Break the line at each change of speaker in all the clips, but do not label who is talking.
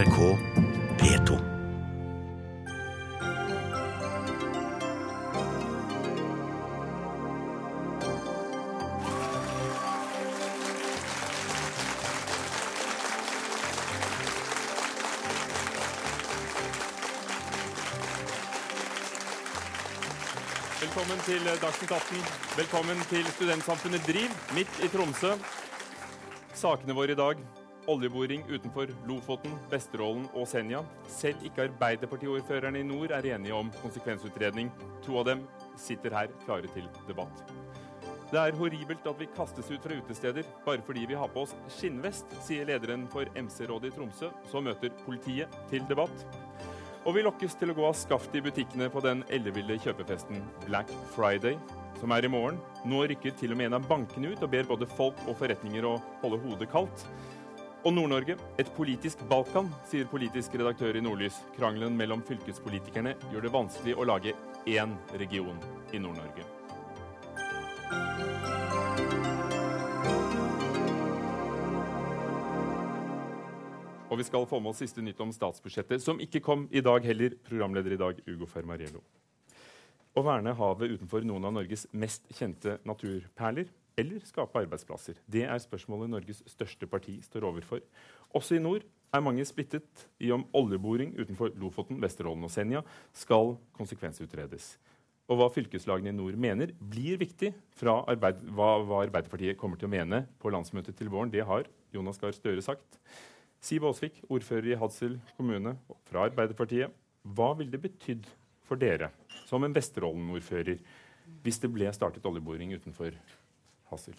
NRK P2.
Velkommen til Dagsnytt 18. Velkommen til Studentsamfunnet Driv, midt i Tromsø. Sakene våre i dag oljeboring utenfor Lofoten, Vesterålen og Senja. Selv ikke Arbeiderpartiordførerne i nord er enige om konsekvensutredning. To av dem sitter her klare til debatt. Det er horribelt at vi kastes ut fra utesteder bare fordi vi har på oss skinnvest, sier lederen for MC-rådet i Tromsø, som møter politiet til debatt. Og vi lokkes til å gå av skaftet i butikkene på den elleville kjøpefesten Black Friday, som er i morgen. Nå rykker til og med en av bankene ut og ber både folk og forretninger å holde hodet kaldt. Og Nord-Norge, et politisk Balkan, sier politisk redaktør i Nordlys. Krangelen mellom fylkespolitikerne gjør det vanskelig å lage én region i Nord-Norge. Og vi skal få med oss siste nytt om statsbudsjettet, som ikke kom i dag heller. Programleder i dag, Ugo Fermariello. Å verne havet utenfor noen av Norges mest kjente naturperler, eller skape arbeidsplasser? Det er spørsmålet Norges største parti står overfor. Også i nord er mange splittet i om oljeboring utenfor Lofoten, Vesterålen og Senja skal konsekvensutredes. Og hva fylkeslagene i nord mener, blir viktig fra arbeid, hva, hva Arbeiderpartiet kommer til å mene på landsmøtet til våren. Det har Jonas Gahr Støre sagt. Siv Aasvik, ordfører i Hadsel kommune fra Arbeiderpartiet. Hva ville det betydd for dere som en Vesterålen-ordfører hvis det ble startet oljeboring utenfor Hadsel?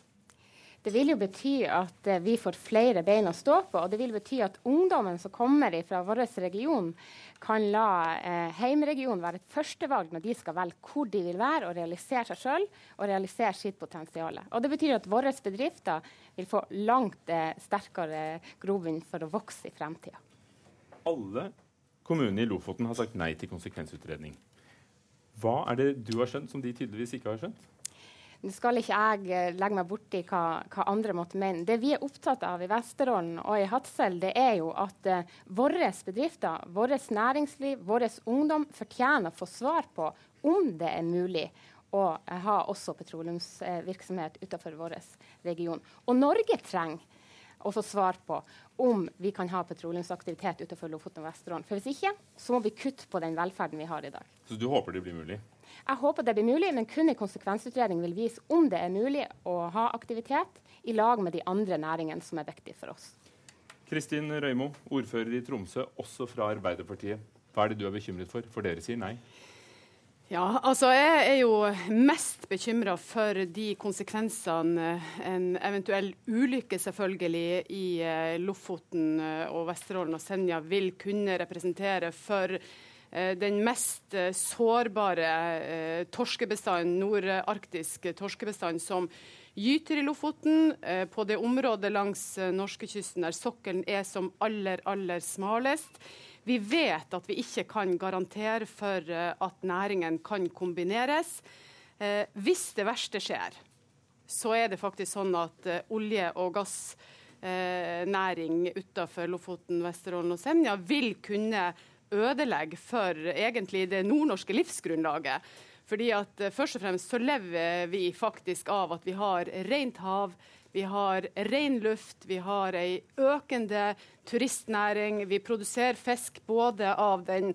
Det vil jo bety at eh, vi får flere bein å stå på. Og det vil bety at ungdommen som kommer fra vår region, kan la eh, heimregionen være et førstevalg når de skal velge hvor de vil være og realisere seg sjøl og realisere sitt potensial. Og det betyr at våre bedrifter vil få langt eh, sterkere grobunn for å vokse i fremtida.
Alle kommunene i Lofoten har sagt nei til konsekvensutredning. Hva er det du har skjønt som de tydeligvis ikke har skjønt?
Nå skal ikke jeg eh, legge meg borti hva, hva andre måtte mene. Det vi er opptatt av i Vesterålen og i Hadsel, det er jo at uh, våre bedrifter, vårt næringsliv, vår ungdom fortjener å få svar på om det er mulig å uh, ha også petroleumsvirksomhet uh, utenfor vår region. Og Norge trenger å få svar på om vi kan ha petroleumsaktivitet utenfor Lofoten og Vesterålen. For hvis ikke, så må vi kutte på den velferden vi har i dag.
Så du håper det blir mulig?
Jeg håper det blir mulig, men kun en konsekvensutredning vil vise om det er mulig å ha aktivitet i lag med de andre næringene som er viktige for oss.
Kristin Røymo, ordfører i Tromsø, også fra Arbeiderpartiet. Hva er det du er bekymret for? For dere sier nei.
Ja, altså Jeg er jo mest bekymra for de konsekvensene en eventuell ulykke selvfølgelig i eh, Lofoten eh, og Vesterålen og Senja vil kunne representere for den mest eh, sårbare eh, torskebestanden, nordarktisk torskebestand, som gyter i Lofoten, på det området langs norskekysten der sokkelen er som aller, aller smalest. Vi vet at vi ikke kan garantere for at næringen kan kombineres. Hvis det verste skjer, så er det faktisk sånn at olje- og gassnæring utenfor Lofoten, Vesterålen og Senja vil kunne ødelegger for egentlig det nordnorske livsgrunnlaget. Fordi at eh, Først og fremst så lever vi faktisk av at vi har rent hav, vi har ren luft, vi har ei økende turistnæring. Vi produserer fisk både av den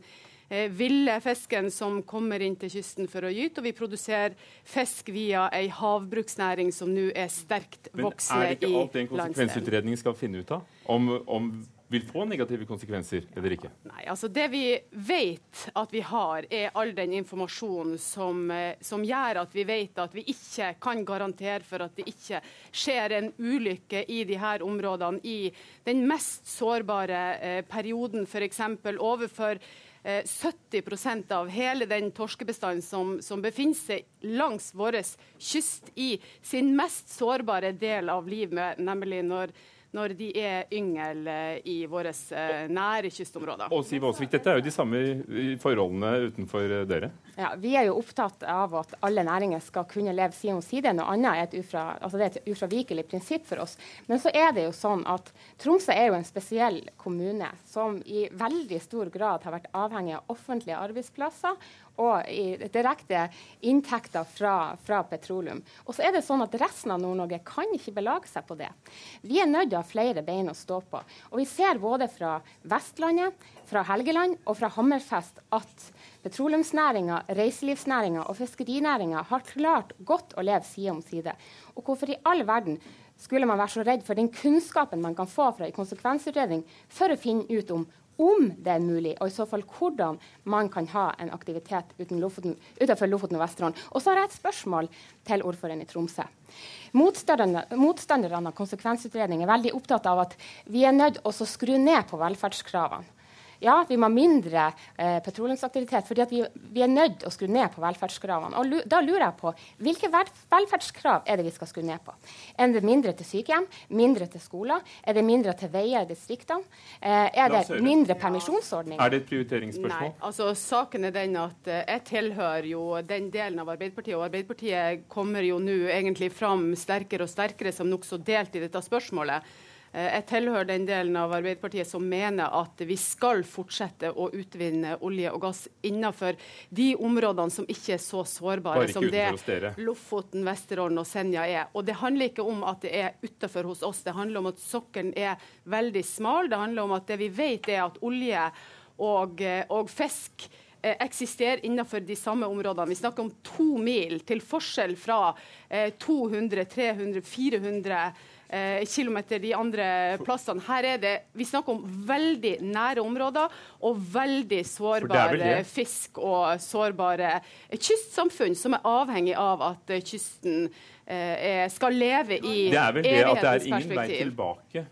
eh, ville fisken som kommer inn til kysten for å gyte, og vi produserer fisk via ei havbruksnæring som nå er sterkt voksende i landsdelen. Men er det
ikke alt det en konsekvensutredning skal finne ut av? Om, om vil få negative konsekvenser eller ikke?
Nei, altså Det vi vet at vi har, er all den informasjonen som, eh, som, gjør at vi vet at vi ikke kan garantere for at det ikke skjer en ulykke i de her områdene i den mest sårbare eh, perioden, f.eks. overfor 70 eh, av hele den torskebestanden som, som, befinner seg langs vår kyst i sin mest sårbare del av livet, nemlig når når de er yngel i våre nære kystområder.
Og Siv Aasvik, Dette er jo de samme forholdene utenfor dere?
Ja, Vi er jo opptatt av at alle næringer skal kunne leve side om side. Noe annet er et, ufra, altså det er et ufravikelig prinsipp for oss. Men så er det jo sånn at Tromsø er jo en spesiell kommune som i veldig stor grad har vært avhengig av offentlige arbeidsplasser og direkte inntekter fra, fra, petroleum. Og så er det sånn at Resten av Nord-Norge kan ikke belage seg på det. Vi er nødt til å ha flere bein å stå på. Og Vi ser både fra Vestlandet, fra Helgeland og fra Hammerfest at petroleumsnæringa, reiselivsnæringa og fiskerinæringa har klart godt å leve side om side. Og hvorfor i all verden skulle man være så redd for den kunnskapen man kan få fra en konsekvensutredning for å finne ut om om det er mulig, og i så fall hvordan man kan ha en aktivitet uten Lofoten, utenfor Lofoten og Vesterålen. Og så har jeg et spørsmål til ordføreren i Tromsø. Motstanderne, av konsekvensutredning er veldig opptatt av at vi er nødt til å skru ned på velferdskravene. Ja, vi må ha mindre eh, petroleumsaktivitet fordi vi, vi, er nødt til å skru ned på velferdskravene. Og Da lurer jeg på hvilke velferdskrav er det vi skal skru ned på? Er det mindre til sykehjem, mindre til skoler? Er det mindre til veier i distriktene? Eh, er det mindre permisjonsordninger?
Er det et prioriteringsspørsmål?
Nei, altså Saken er den at eh, jeg tilhører jo den delen av Arbeiderpartiet, og Arbeiderpartiet kommer jo nå egentlig fram sterkere og sterkere som nokså delt i dette spørsmålet. Eh, jeg tilhører den delen av Arbeiderpartiet som mener at vi skal fortsette å utvinne olje og gass innenfor de områdene som ikke er så sårbare som det Lofoten, Vesterålen og Senja er. Og Det handler ikke om at det er utenfor hos oss, det handler om at sokkelen er veldig smal. Det handler om at det vi vet er at olje og, eh, og fisk eh, eksisterer innenfor de samme områdene. Vi snakker om to mil, til forskjell fra eh, 200, 300, 400 eh, kilometer de andre plassene. Her er det Vi snakker om veldig nære områder og veldig sårbare fisk og sårbare kystsamfunn som er avhengig av at kysten eh, skal leve i
Det er vel det at det er ingen vei tilbake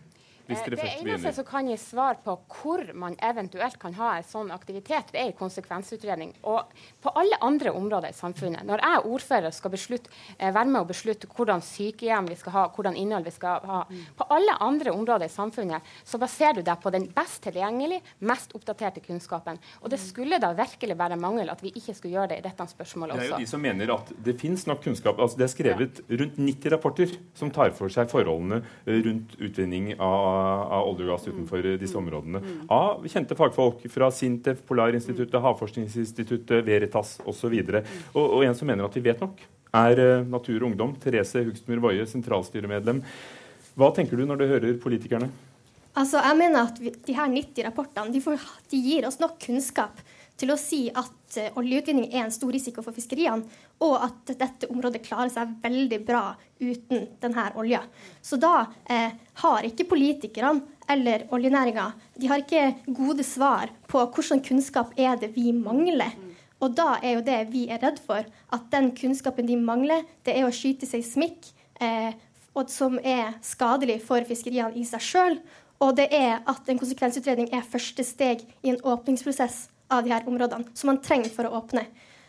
hvis dere
først begynner? Det eneste som kan gi svar på hvor man eventuelt kan ha en sånn aktivitet, det er en konsekvensutredning. Og på alle andre områder i samfunnet, når jeg ordfører skal beslutte, eh, være med og beslutte hvordan sykehjem vi skal ha, hvordan innhold vi skal ha, på alle andre områder i samfunnet, så baserer du deg på den best tilgjengelige, mest oppdaterte kunnskapen. Og det skulle da virkelig være mangel at vi ikke skulle gjøre det i dette spørsmålet også.
Det er jo de som mener at det finnes nok kunnskap. Altså, det er skrevet rundt 90 rapporter som tar for seg forholdene rundt utvinning av av olje og gass utenfor disse områdene. Av kjente fagfolk fra Sintef, Polarinstituttet, Havforskningsinstituttet, Veritas osv. Og, og, og en som mener at vi vet nok, er eh, Natur og Ungdom. Therese Hugstmyr Woie, sentralstyremedlem. Hva tenker du når du hører politikerne?
Altså, jeg mener at vi, de her 90 rapportene de, får, de gir oss nok kunnskap til å si at uh, oljeutvinning er en stor risiko for fiskeriene, og at dette området klarer seg veldig bra uten denne olja. Så da eh, har ikke politikerne eller oljenæringa de har ikke gode svar på hvilken kunnskap er det vi mangler. Og da er jo det vi er redd for, at den kunnskapen de mangler, det er å skyte seg smikk, uh, og som er skadelig for fiskeriene i seg sjøl. Og det er at en konsekvensutredning er første steg i en åpningsprosess av de her områdene som man trenger for å åpne.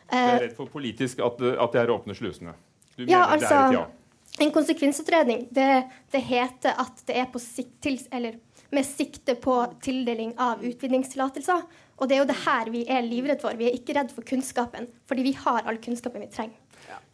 Du er redd for politisk at, at det her åpner slusene?
Du ja, altså, ja. En konsekvensutredning det, det, heter at det er sikt, til, med sikte på tildeling av utvinningstillatelser. Og det er jo det her vi er livredd for. Vi er ikke redd for kunnskapen, fordi vi har all kunnskapen vi trenger.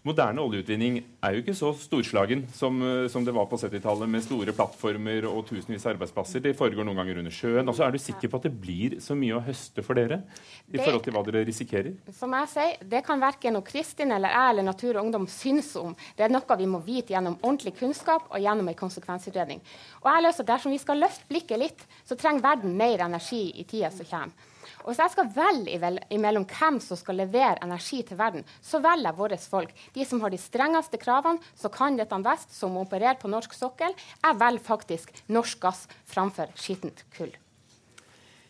Moderne oljeutvinning er jo ikke så storslagen som, eh, som det var på 70-tallet, med store plattformer og tusenvis av arbeidsplasser. Det foregår noen ganger under sjøen. Altså, er du sikker på at det blir så mye å høste for dere i det, forhold til hva dere risikerer?
Som jeg sier, Det kan verken Kristin eller jeg eller Natur og Ungdom synes om. Det er noe vi må vite gjennom ordentlig kunnskap og gjennom en konsekvensutredning. Og jeg løser, Dersom vi skal løfte blikket litt, så trenger verden mer energi i tida som kommer. Og Hvis jeg skal velge imellom hvem som skal levere energi til verden, så velger jeg våre folk. De som har de strengeste kravene, som kan dette best, som opererer på norsk sokkel. Jeg velger faktisk norsk gass framfor skittent kull.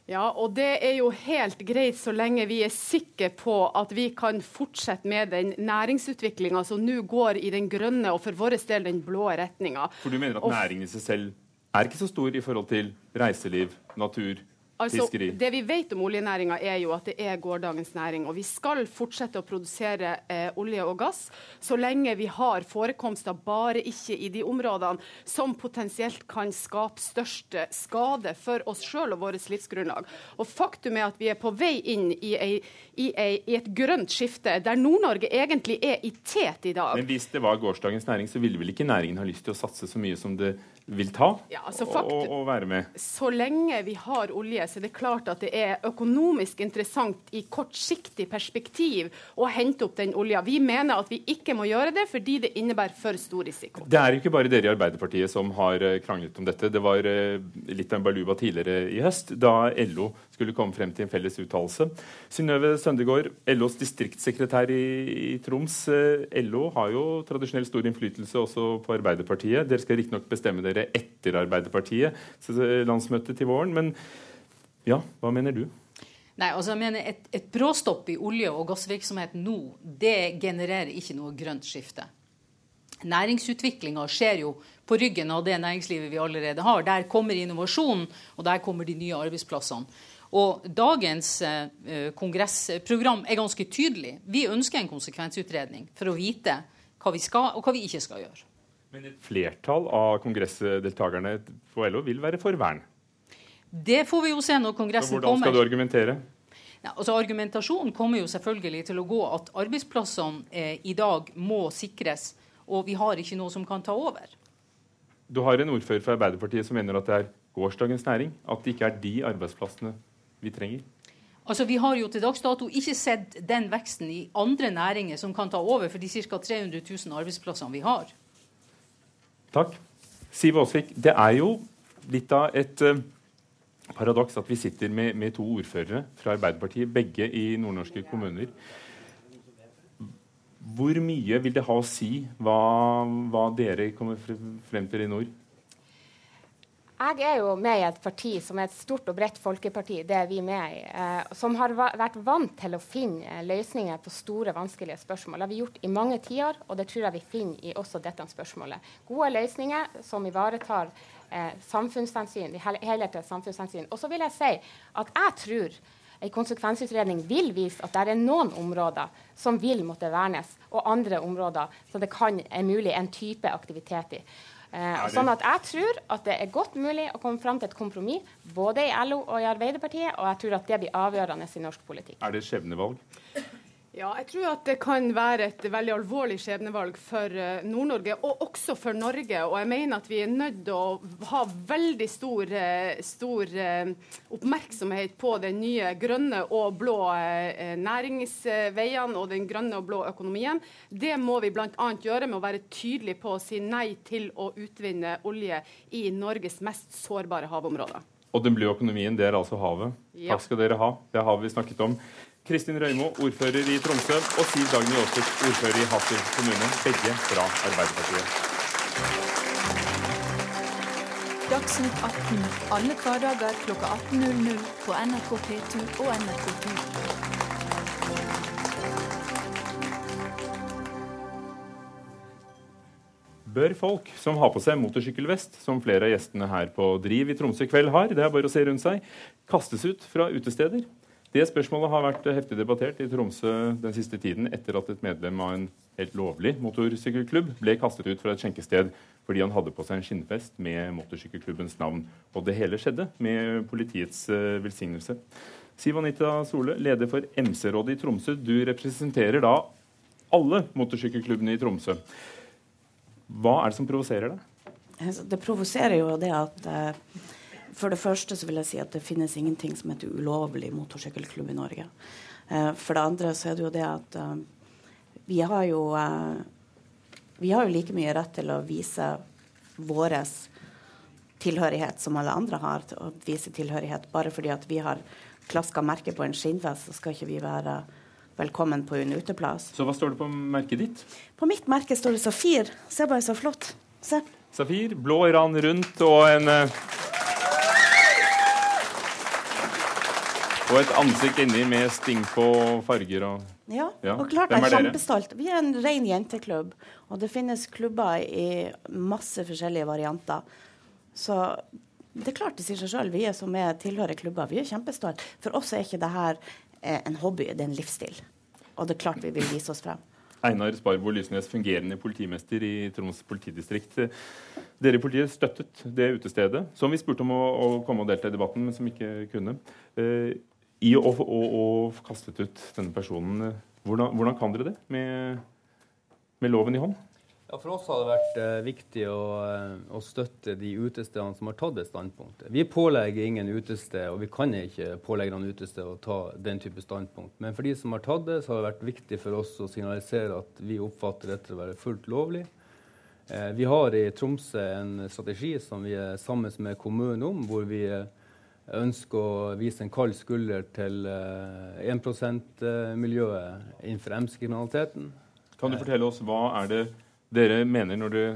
Ja, og det er jo helt greit så lenge vi er sikre på at vi kan fortsette med den næringsutviklinga som nå går i den grønne og for vår del den blå retninga.
For du mener at næringen i seg selv er ikke så stor i forhold til reiseliv, natur,
Altså,
fiskeri?
det vi vet om oljenæringa, er jo at det er gårsdagens næring. Og vi skal fortsette å produsere eh, olje og gass så lenge vi har forekomster, bare ikke i de områdene som potensielt kan skape største skade for oss sjøl og vårt livsgrunnlag. Og faktum er at vi er på vei inn i, ei, i, ei, i et grønt skifte, der Nord-Norge egentlig er i tet i dag.
Men hvis det var gårsdagens næring, så ville vel ikke næringen ha lyst til å satse så mye som det vil ta
Ja, altså fakt-
og, og være med?
Så lenge vi har olje, så er det klart at det er økonomisk interessant i kortsiktig perspektiv å hente opp den olja. Vi mener at vi ikke må gjøre det fordi det innebærer for stor risiko.
Det er ikke bare dere i Arbeiderpartiet som har eh, kranglet om dette. Det var eh, litt av en baluba tidligere i høst, da LO skulle komme frem til en felles uttalelse. Synnøve Søndegård, LOs distriktssekretær i, i Troms. Eh, LO har jo tradisjonelt stor innflytelse også på Arbeiderpartiet. Dere skal riktignok bestemme dere etter Arbeiderpartiet, landsmøtet til våren. Men ja, hva mener du?
Nei, altså jeg mener Et, et bråstopp i olje- og gassvirksomhet nå, det genererer ikke noe grønt skifte. Næringsutviklinga skjer jo på ryggen av det næringslivet vi allerede har. Der kommer innovasjonen, og der kommer de nye arbeidsplassene. Og Dagens eh, kongressprogram er ganske tydelig. Vi ønsker en konsekvensutredning for å vite hva vi skal og hva vi ikke skal gjøre.
Men et flertall av kongressdeltakerne på LO vil være for vern.
Det får vi jo se når
Kongressen
Kongressen
hvordan
kommer.
skal du argumentere?
Ja, altså Argumentasjonen kommer jo selvfølgelig til å gå at arbeidsplassene eh, i dag må sikres, og vi har ikke noe som kan ta over.
Du har en ordfører fra Arbeiderpartiet som mener at det er gårsdagens næring. At det ikke er de arbeidsplassene vi trenger.
Altså Vi har jo til dags dato ikke sett den veksten i andre næringer som kan ta over for de ca. 300 000 arbeidsplassene vi har.
Takk. Siv Aasvik, det er jo litt av et uh, paradoks at vi sitter med, med to ordførere fra Arbeiderpartiet, begge i nordnorske kommuner. Hvor mye vil det ha å si hva, hva dere kommer frem til i nord?
Jeg er jo med i et parti som er et stort og bredt folkeparti, det er vi med i, eh, som har va vært vant til å finne eh, løsninger på store, vanskelige spørsmål. Det har vi gjort i mange tiår, og det tror jeg vi finner i også dette spørsmålet. Gode løsninger som ivaretar eh, samfunnshensyn, de hel helhetlige samfunnshensyn. Og så vil jeg si at jeg tror en konsekvensutredning vil vise at det er noen områder som vil måtte vernes, og andre områder som det kan, er mulig en type aktivitet i. Eh, sånn at Jeg tror at det er godt mulig å komme fram til et kompromiss, både i LO og i Arbeiderpartiet, og jeg tror at det blir avgjørende i norsk politikk.
Er det skjebnevalg?
Ja, jeg tror at det kan være et veldig alvorlig skjebnevalg for eh, Nord-Norge, og også for Norge. Og jeg mener at vi er nødt til å ha veldig stor, eh, stor eh, oppmerksomhet på den nye grønne og blå næringsveiene og den grønne og blå økonomien. Det må vi bl.a. gjøre med å være tydelige på å si nei til å utvinne olje i Norges mest sårbare havområder.
Og den blå økonomien, det er altså havet.
Ja.
Takk skal dere ha. Det havet vi snakket om. Kristin Røymo, ordfører i Tromsø, og Siv Dagny Aasvik, ordfører i Hadsel kommune. Begge fra Arbeiderpartiet.
Dagsnytt 18 alle hverdager kl 18.00 på NRK P2 og NRK2.
Bør folk som har på seg motorsykkelvest, som flere av gjestene her på Driv i Tromsø i kveld har, det er bare å se rundt seg, kastes ut fra utesteder? Det spørsmålet har vært heftig debattert i Tromsø den siste tiden etter at et medlem av en helt lovlig motorsykkelklubb ble kastet ut fra et skjenkested fordi han hadde på seg en skinnvest med motorsykkelklubbens navn. Og det hele skjedde med politiets eh, velsignelse. Siv Anita Sole, leder for MC-rådet i Tromsø. Du representerer da alle motorsykkelklubbene i Tromsø. Hva er det som provoserer deg?
Altså, Det provoserer jo det at eh, For det første så vil jeg si at det finnes ingenting som heter ulovlig motorsykkelklubb i Norge. Eh, for det andre så er det jo det at eh, vi har jo eh, Vi har jo like mye rett til å vise vår tilhørighet som alle andre har. til Å vise tilhørighet Bare fordi at vi har klaska merke på en skinnvest, så skal ikke vi være velkommen på en uteplass.
Så hva står det på merket ditt?
På mitt merke står det Safir. Se bare så flott. Se.
Safir, blå iran rundt og en Og et ansikt inni med sting på farger og
Ja,
Ja.
og klart jeg
er
kjempestolt. Vi er en ren jenteklubb, og det finnes klubber i masse forskjellige varianter. Så Det er klart det sier seg sjøl. Vi er som er tilhører klubber, vi er kjempestolte. For oss er ikke det her eh, en hobby, det er en livsstil. Og det er klart vi vil vise oss frem.
Einar Sparbo Lysnes, fungerende politimester i Troms politidistrikt. Dere i politiet støttet det utestedet, som vi spurte om å, å komme og delta i debatten, men som ikke kunne. Eh, I å, å, å kastet ut denne personen. Hvordan, hvordan kan dere det med, med loven i hånd?
Ja, For oss har det vært eh, viktig å, eh, å, støtte de utestedene som har tatt det standpunktet. Vi pålegger ingen utested, og vi kan ikke pålegge noen utested å ta den type standpunkt. Men for de som har tatt det, så har det vært viktig for oss å signalisere at vi oppfatter dette å være fullt lovlig. Eh, vi har i Tromsø en strategi som vi er sammen med kommunen om, hvor vi eh, ønsker å vise en kald skulder til eh, 1 %-miljøet innenfor MC-kriminaliteten.
Kan du fortelle oss hva er det dere mener når dere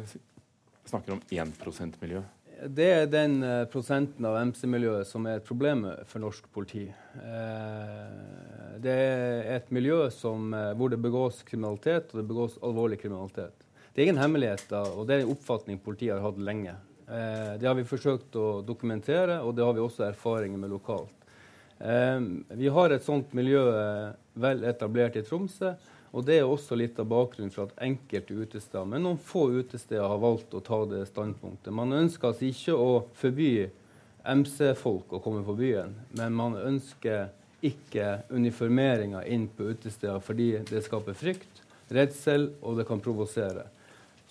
snakker om 1 %-miljø?
Det er den uh, prosenten av MC-miljøet som er et problem for norsk politi. Uh, det er et miljø som, hvor det begås kriminalitet, og det begås alvorlig kriminalitet. Det er ingen hemmeligheter, og det er en oppfatning politiet har hatt lenge. Det har vi forsøkt å dokumentere, og det har vi også erfaringer med lokalt. vi har et sånt miljø vel etablert i Tromsø. Og Det er også litt av bakgrunnen for at enkelte utesteder, men noen få utesteder, har valgt å ta det standpunktet. Man ønsker altså ikke å forby MC-folk å komme på byen, men man ønsker ikke uniformeringa inn på utesteder fordi det skaper frykt, redsel, og det kan provosere.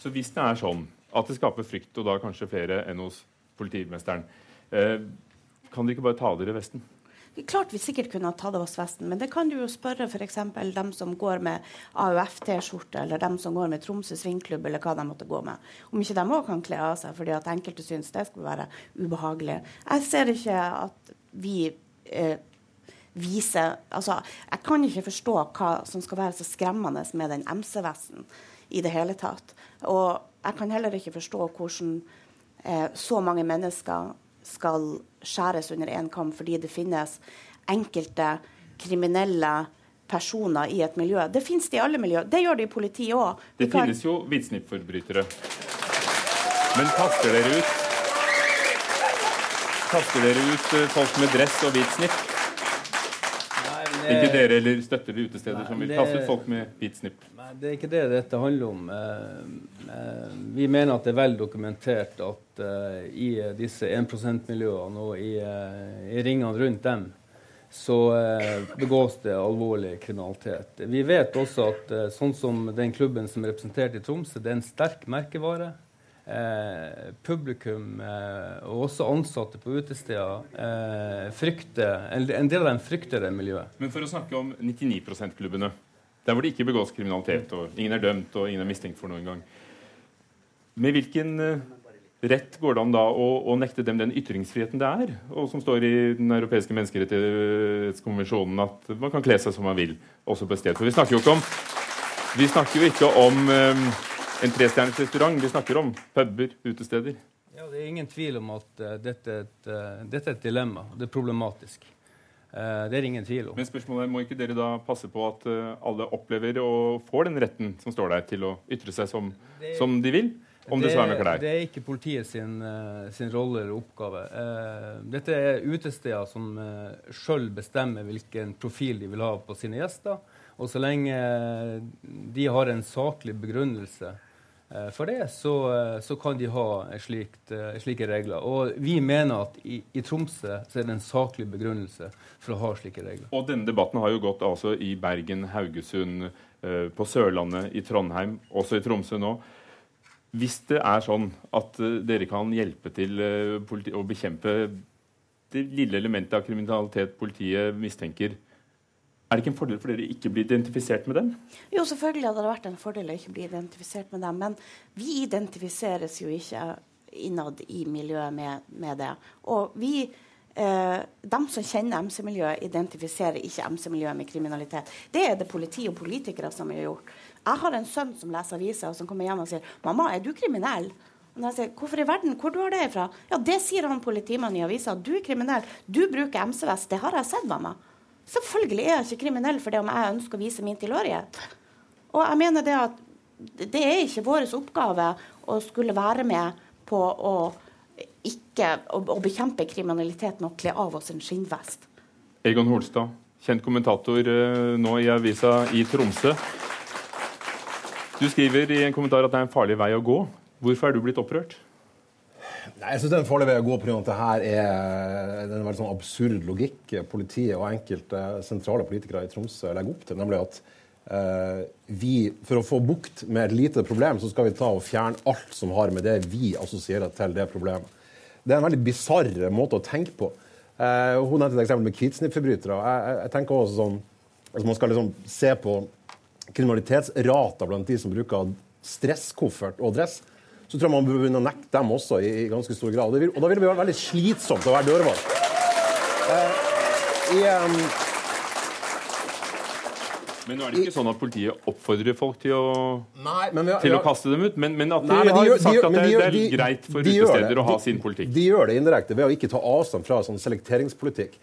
Så hvis det er sånn at det skaper frykt, og da kanskje flere enn hos politimesteren, eh, kan dere ikke bare ta dere vesten?
Klart vi sikkert kunne ha tatt av oss vesten, men det kan du jo spørre f.eks. dem som går med AUF-T-skjorte, eller dem som går med Tromsø svingklubb, eller hva de måtte gå med. Om ikke de òg kan kle av seg fordi at enkelte syns det skulle være ubehagelig. Jeg ser ikke at vi eh, viser Altså, jeg kan ikke forstå hva som skal være så skremmende med den MC-vesten i det hele tatt. Og jeg kan heller ikke forstå hvordan eh, så mange mennesker skal skjæres under én kam fordi det finnes enkelte kriminelle personer i et miljø. Det finnes det i alle miljøer. Det gjør det i politiet òg.
Det kan... finnes jo hvitsnippforbrytere. Men kaster dere ut Kaster dere ut eh, folk med dress og hvit snipp? Ikke dere eller støtter de utesteder Nei, som vil kaste ut folk med hvit snipp?
Nei, Det er ikke det dette handler om. Eh, eh, vi mener at det er vel dokumentert at i disse 1 %-miljøene og i, i, ringene rundt dem, så begås det alvorlig kriminalitet. Vi vet også at sånn som den klubben som er representert i Tromsø, det er en sterk merkevare. Eh, publikum eh, og også ansatte på utesteder eh, frykter En del av dem frykter det miljøet.
Men for å snakke om 99 %-klubbene, der hvor det ikke begås kriminalitet, og ingen er dømt og ingen er mistenkt for noe engang, med hvilken eh, rett går det an da å, å, nekte dem den ytringsfriheten det er, og som står i Den europeiske menneskerettighetskonvensjonen, at man kan kle seg som man vil, også på et sted? For vi snakker jo ikke om, vi snakker jo ikke om um, en trestjerners restaurant. Vi snakker om puber, utesteder.
Ja, Det er ingen tvil om at uh, dette, er et, uh, dette, er et, dilemma. Det er problematisk. Uh, det er ingen tvil om.
Men spørsmålet er, Må ikke dere da passe på at alle opplever og får den retten som står der, til å ytre seg som, det, som de vil? Om det, det, er med klær.
Det er ikke politiet sin, sin rolle eller oppgave. dette er utesteder som uh, sjøl bestemmer hvilken profil de vil ha på sine gjester. Og så lenge de har en saklig begrunnelse for det, så, eh, så, kan de ha slikt, eh, slike regler. Og vi mener at i, i, Tromsø så er det en saklig begrunnelse for å ha slike regler.
Og denne debatten har jo gått altså i Bergen, Haugesund, på Sørlandet, i Trondheim, også i Tromsø nå. Hvis det er sånn at dere kan hjelpe til å bekjempe det lille elementet av kriminalitet politiet mistenker, er det ikke en fordel for dere ikke bli identifisert med dem?
Jo, selvfølgelig hadde det vært en fordel å ikke bli identifisert med dem. Men vi identifiseres jo ikke innad i miljøet med, med det. Og vi eh, de som kjenner MC-miljøet, identifiserer ikke MC-miljøet med kriminalitet. Det er det politi og politikere som har gjort. Jeg har en sønn som leser aviser, og som kommer hjem og sier 'Mamma, er du kriminell?' Og jeg sier, Hvorfor i verden? Hvor du har det ifra? Ja, Det sier han politimannen i avisa. Du er kriminell. Du bruker MC-vest. Det har jeg sett, mamma. Selvfølgelig er jeg ikke kriminell for det om jeg ønsker å vise min tilhørighet. Og jeg mener det at det er ikke vår oppgave å skulle være med på å ikke å, å bekjempe kriminalitet med å kle av oss en skinnvest.
Egon Holstad, kjent kommentator eh, nå i avisa i Tromsø. Du skriver i en kommentar at det er en farlig vei å gå. Hvorfor er du blitt opprørt?
Nei, jeg en farlig vei å gå pga. at det her er en veldig sånn absurd logikk politiet og enkelte sentrale politikere i Tromsø legger opp til. nemlig at eh, vi, For å få bukt med et lite problem, så skal vi ta og fjerne alt som har med det vi assosierer til det problemet. Det er en veldig bisarr måte å tenke på. Eh, hun nevnte et eksempel med hvitsnippforbrytere. Jeg, jeg, jeg, tenker også sånn, altså Man skal liksom se på kriminalitetsrater blant de som bruker stresskoffert og dress så tror jeg man bør begynne å nekte dem også i, i ganske stor grad. Og, vil, og, da vil det bli veldig slitsomt å være dørvakt. Eh, um...
men nå er det ikke sånn at politiet oppfordrer folk til å,
Nei, har,
til å kaste dem ut, men, men at de, Nei, men de har sagt at det, det, er greit for utesteder å ha sin politikk.
De, gjør det indirekte ved å ikke ta avstand fra sånn selekteringspolitikk.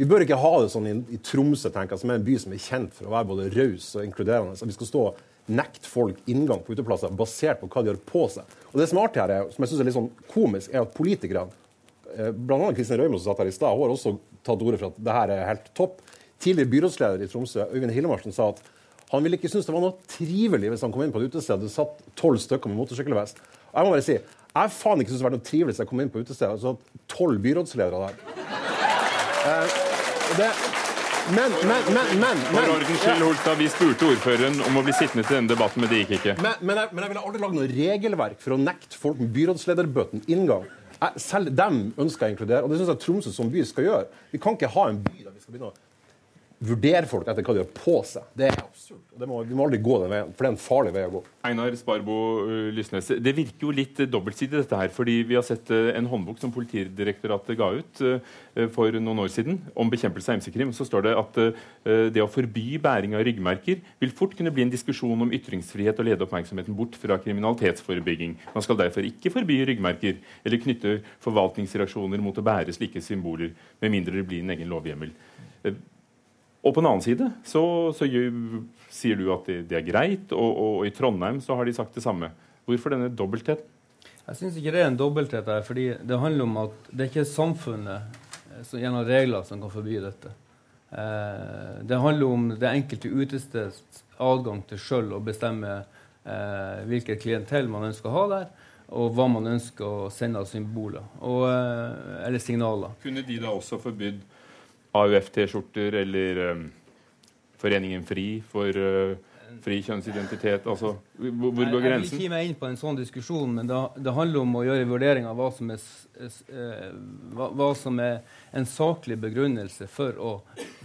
Vi bør ikke ha det sånn i, i Tromsø, tenker jeg, som er en by som er kjent for å være både raus og inkluderende. Så vi skal stå nekte folk inngang på uteplasser basert på hva de har på seg. Og Det som er artig her, er, som jeg synes er litt sånn komisk, er at politikerne, eh, bl.a. Kristin Røymo som satt her i stad, har også tatt til orde for at det her er helt topp. Tidligere byrådsleder i Tromsø, Øyvind Hillemarsen, sa at han ville ikke synes det var noe trivelig hvis han kom inn på et utested og det satt tolv stykker med motorsykkelvest. Jeg må bare si, jeg faen ikke synes det var noe trivelig hvis jeg kom inn på utestedet og satt tolv byrådsledere der. Eh, det, men, men, men, men,
For ordens skyld, Holstad, vi spurte ordføreren om å bli sittende til denne debatten, men det gikk ikke.
Men, men, jeg, men jeg ville aldri lage noe regelverk for å nekte folk med byrådslederbøten inngang. Jeg, selv dem ønsker jeg å inkludere, og det syns jeg Tromsø som by skal gjøre. Vi kan ikke ha en by der vi skal begynne å vurdere folk etter hva de har på seg. Det er absurd. Det må, vi må aldri gå den veien, for det er en farlig vei å gå.
Einar Sparbo uh, Lysnes, det virker jo litt dobbeltsidig dette her. fordi vi har sett uh, en håndbok som Politidirektoratet ga ut for noen år siden om bekjempelse av MC-krim. Så står det at det å forby bæring av ryggmerker vil fort kunne bli en diskusjon om ytringsfrihet og lede oppmerksomheten bort fra kriminalitetsforebygging. Man skal derfor ikke forby ryggmerker eller knytte forvaltningsreaksjoner mot å bære slike symboler, med mindre det blir en egen lovhjemmel. Og på den annen side så, så sier du at det, det er greit, og, og, og, i Trondheim så har de sagt det samme. Hvorfor denne dobbeltheten?
Jeg syns ikke det er en dobbelthet her, fordi det handler om at det er ikke samfunnet eh, som, gjennom regler som kan forby dette. Eh, det handler om det enkelte utesteds adgang til sjøl å bestemme eh, hvilket klientell man ønsker å ha der, og hva man ønsker å sende av symboler og, eh, eller signaler.
Kunne de da også forbydd AUF-T-skjorter eller um, Foreningen FRI for uh, fri kjønnsidentitet? Altså, hvor, hvor går grensen?
Jeg vil ikke gi meg inn på en sånn diskusjon, men det, det handler om å gjøre vurdering av hva som, er, uh, hva, hva som er, en saklig begrunnelse for å,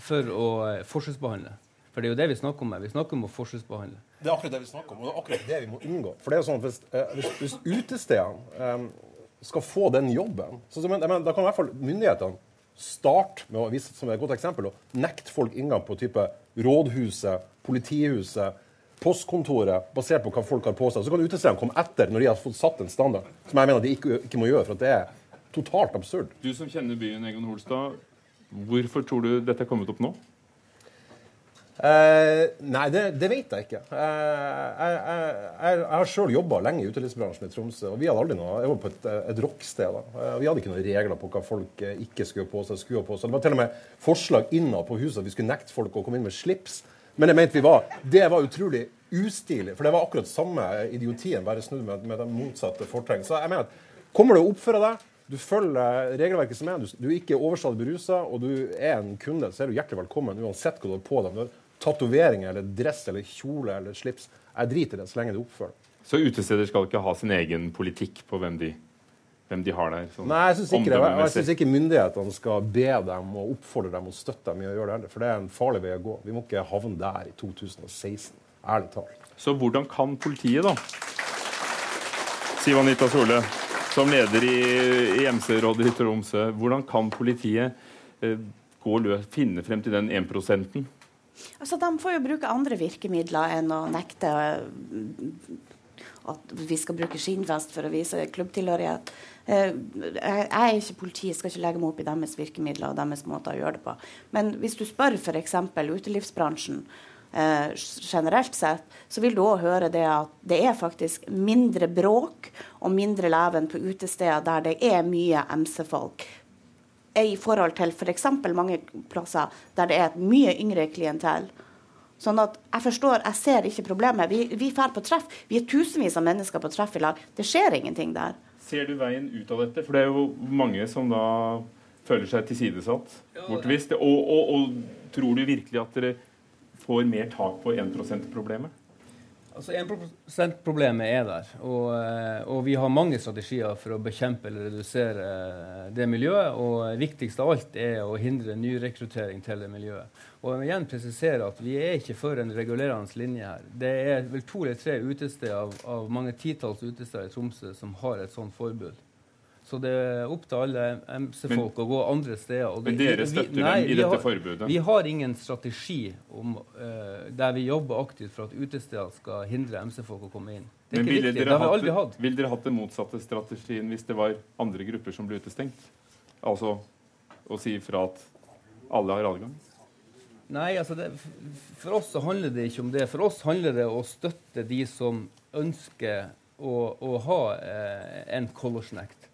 for å uh, forskjellsbehandle. For det er jo det vi snakker om her. Vi snakker om å forskjellsbehandle.
Det er akkurat det vi snakker om, og det er akkurat det vi må unngå. For det er jo sånn, Hvis, hvis, hvis utestedene um, skal få den jobben, så, men, men, da kan i hvert fall myndighetene starte med å vise som et godt eksempel, å nekte folk inngang på type rådhuset, politihuset, postkontoret, basert på hva folk har på seg. Så kan utestedene komme etter når de har fått satt en standard, som jeg mener de ikke, ikke må gjøre. for det er totalt absurd.
Du som kjenner byen, Egon Holstad, hvorfor tror du dette er kommet opp nå?
Eh, nei, det, det, vet jeg ikke. Eh, jeg, jeg, jeg, har sjøl jobba lenge i utelivsbransjen i Tromsø. og Vi hadde aldri noe, jeg var på et, et rocksted. Eh, vi hadde ikke noen regler på hva folk eh, ikke skulle på seg. skulle på seg. Det var til og med forslag innad på huset at vi skulle nekte folk å komme inn med slips. Men jeg mente vi var, det var utrolig ustilig. For det var akkurat samme idiotien, bare snudd med, med den motsatte fortegn. Så jeg mener at kommer du å oppføre deg du følger regelverket som er, du, du er ikke overstadig berusa, og du er en kunde, så er du hjertelig velkommen uansett hva du har på deg tatoveringer eller dress eller kjole eller slips. Jeg driter i det så lenge det oppfører.
Så utesteder skal ikke ha sin egen politikk på hvem de, hvem de har der?
Sånn Nei, jeg syns ikke, jeg ikke myndighetene skal be dem og oppfordre dem og støtte dem i å gjøre det heller. For det er en farlig vei å gå. Vi må ikke havne der i 2016. Ærlig talt.
Så hvordan kan politiet, da, Siv Anita Solø, som leder i, i MC-rådet i Tromsø, hvordan kan politiet eh, gå løs, finne frem til den 1
Altså, De får jo bruke andre virkemidler enn å nekte eh, at vi skal bruke skinnvest for å vise klubbtilhørighet. Eh, jeg er ikke politi, jeg skal ikke legge meg opp i deres virkemidler og deres måter å gjøre det på. Men hvis du spør f.eks. utelivsbransjen, eh, generelt sett, så vil du òg høre det at det er faktisk mindre bråk og mindre leven på utesteder der det er mye MC-folk. I forhold til f.eks. For mange plasser der det er et mye yngre klientell. Sånn at jeg forstår, jeg ser ikke problemet. Vi, vi på treff. Vi er tusenvis av mennesker på treff i lag. Det skjer ingenting der.
Ser du veien ut av dette? For det er jo mange som da føler seg tilsidesatt, bortvist. Og, og, og tror du virkelig at dere får mer tak på 1 %-problemet?
Altså 1 %-problemet er der, og, eh, og, vi har mange strategier for å bekjempe eller redusere eh, det miljøet. Og viktigst av alt er å hindre nyrekruttering til det miljøet. Og jeg vil igjen presisere at Vi er ikke for en regulerende linje her. Det er vel to eller tre utesteder av, av mange titalls utesteder i Tromsø som har et sånt forbud. Så det er opp til alle MC-folk å gå andre steder.
men dere støtter vi, nei, dem i dette har, forbudet?
Vi har ingen strategi om, uh, der vi jobber aktivt for at utesteder skal hindre MC-folk å komme inn. Det er men ikke riktig. Det har vi aldri hatt.
Vil dere hatt den motsatte strategien hvis det var andre grupper som ble utestengt? Altså å si ifra at alle har adgang?
Nei, altså det, For oss så handler det ikke om det. For oss handler det om å støtte de som ønsker å, å ha eh, en color-snack.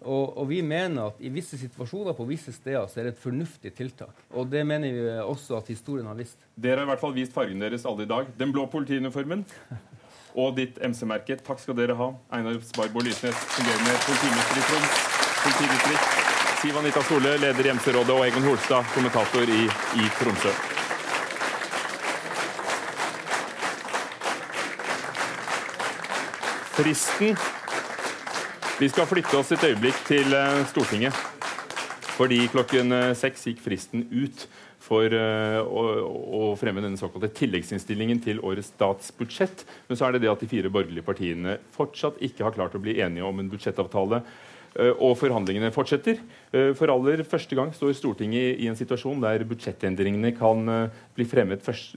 Og, og, vi mener at i visse situasjoner på visse steder så er det et fornuftig tiltak. Og det mener vi også at historien har vist.
Dere har i hvert fall vist fargen deres alle i dag. Den blå politiuniformen og ditt MC-merke. Takk skal dere ha. Einar Sparbo Lysnes, fungerende politimester i Troms politidistrikt. Siv Anita Sole, leder i MC-rådet, og Egon Holstad, kommentator i, i Tromsø. Fristen vi skal flytte oss et øyeblikk til eh, Stortinget. Fordi klokken eh, seks gikk fristen ut for eh, å, å, fremme denne såkalte tilleggsinnstillingen til årets statsbudsjett. Men så er det det at de fire borgerlige partiene fortsatt ikke har klart å bli enige om en budsjettavtale og forhandlingene fortsetter. For aller første gang står Stortinget i en situasjon der budsjettendringene kan bli fremmet først,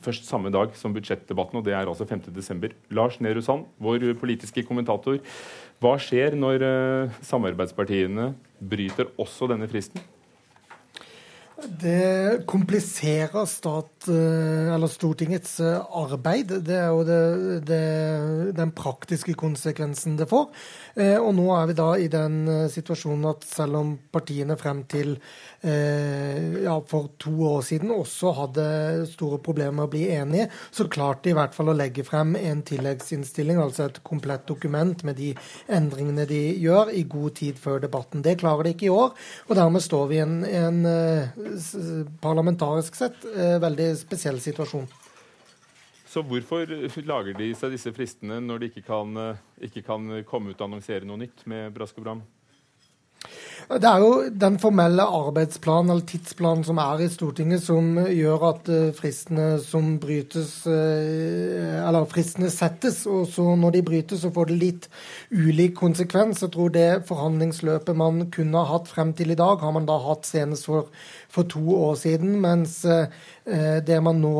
først samme dag som budsjettdebatten, og det er altså 5.12. Lars Nehru Sand, vår politiske kommentator. Hva skjer når samarbeidspartiene bryter også denne fristen?
Det kompliserer stat, eh, Stortingets eh, arbeid. Det er jo det, det, den praktiske konsekvensen det får. Eh, og nå er vi da i den situasjonen at selv om partiene frem til ja, for to år siden også hadde store problemer med å bli enige, så klarte de i hvert fall å legge frem en tilleggsinnstilling, altså et komplett dokument med de endringene de gjør, i god tid før debatten. Det klarer de ikke i år, og dermed står vi i en, en parlamentarisk sett eh, veldig spesiell situasjon.
Så hvorfor lager de seg disse fristene når de ikke kan, eh, ikke kan komme ut og annonsere noe nytt med brask og bram?
Det er jo den formelle arbeidsplanen eller tidsplanen som er i Stortinget, som gjør at eh, fristene som brytes eh, Eller fristene settes, og så når de brytes, så får det litt ulik konsekvens. Jeg tror det forhandlingsløpet man kunne ha hatt frem til i dag, har man da hatt senest for, for to år siden. Mens eh, det man nå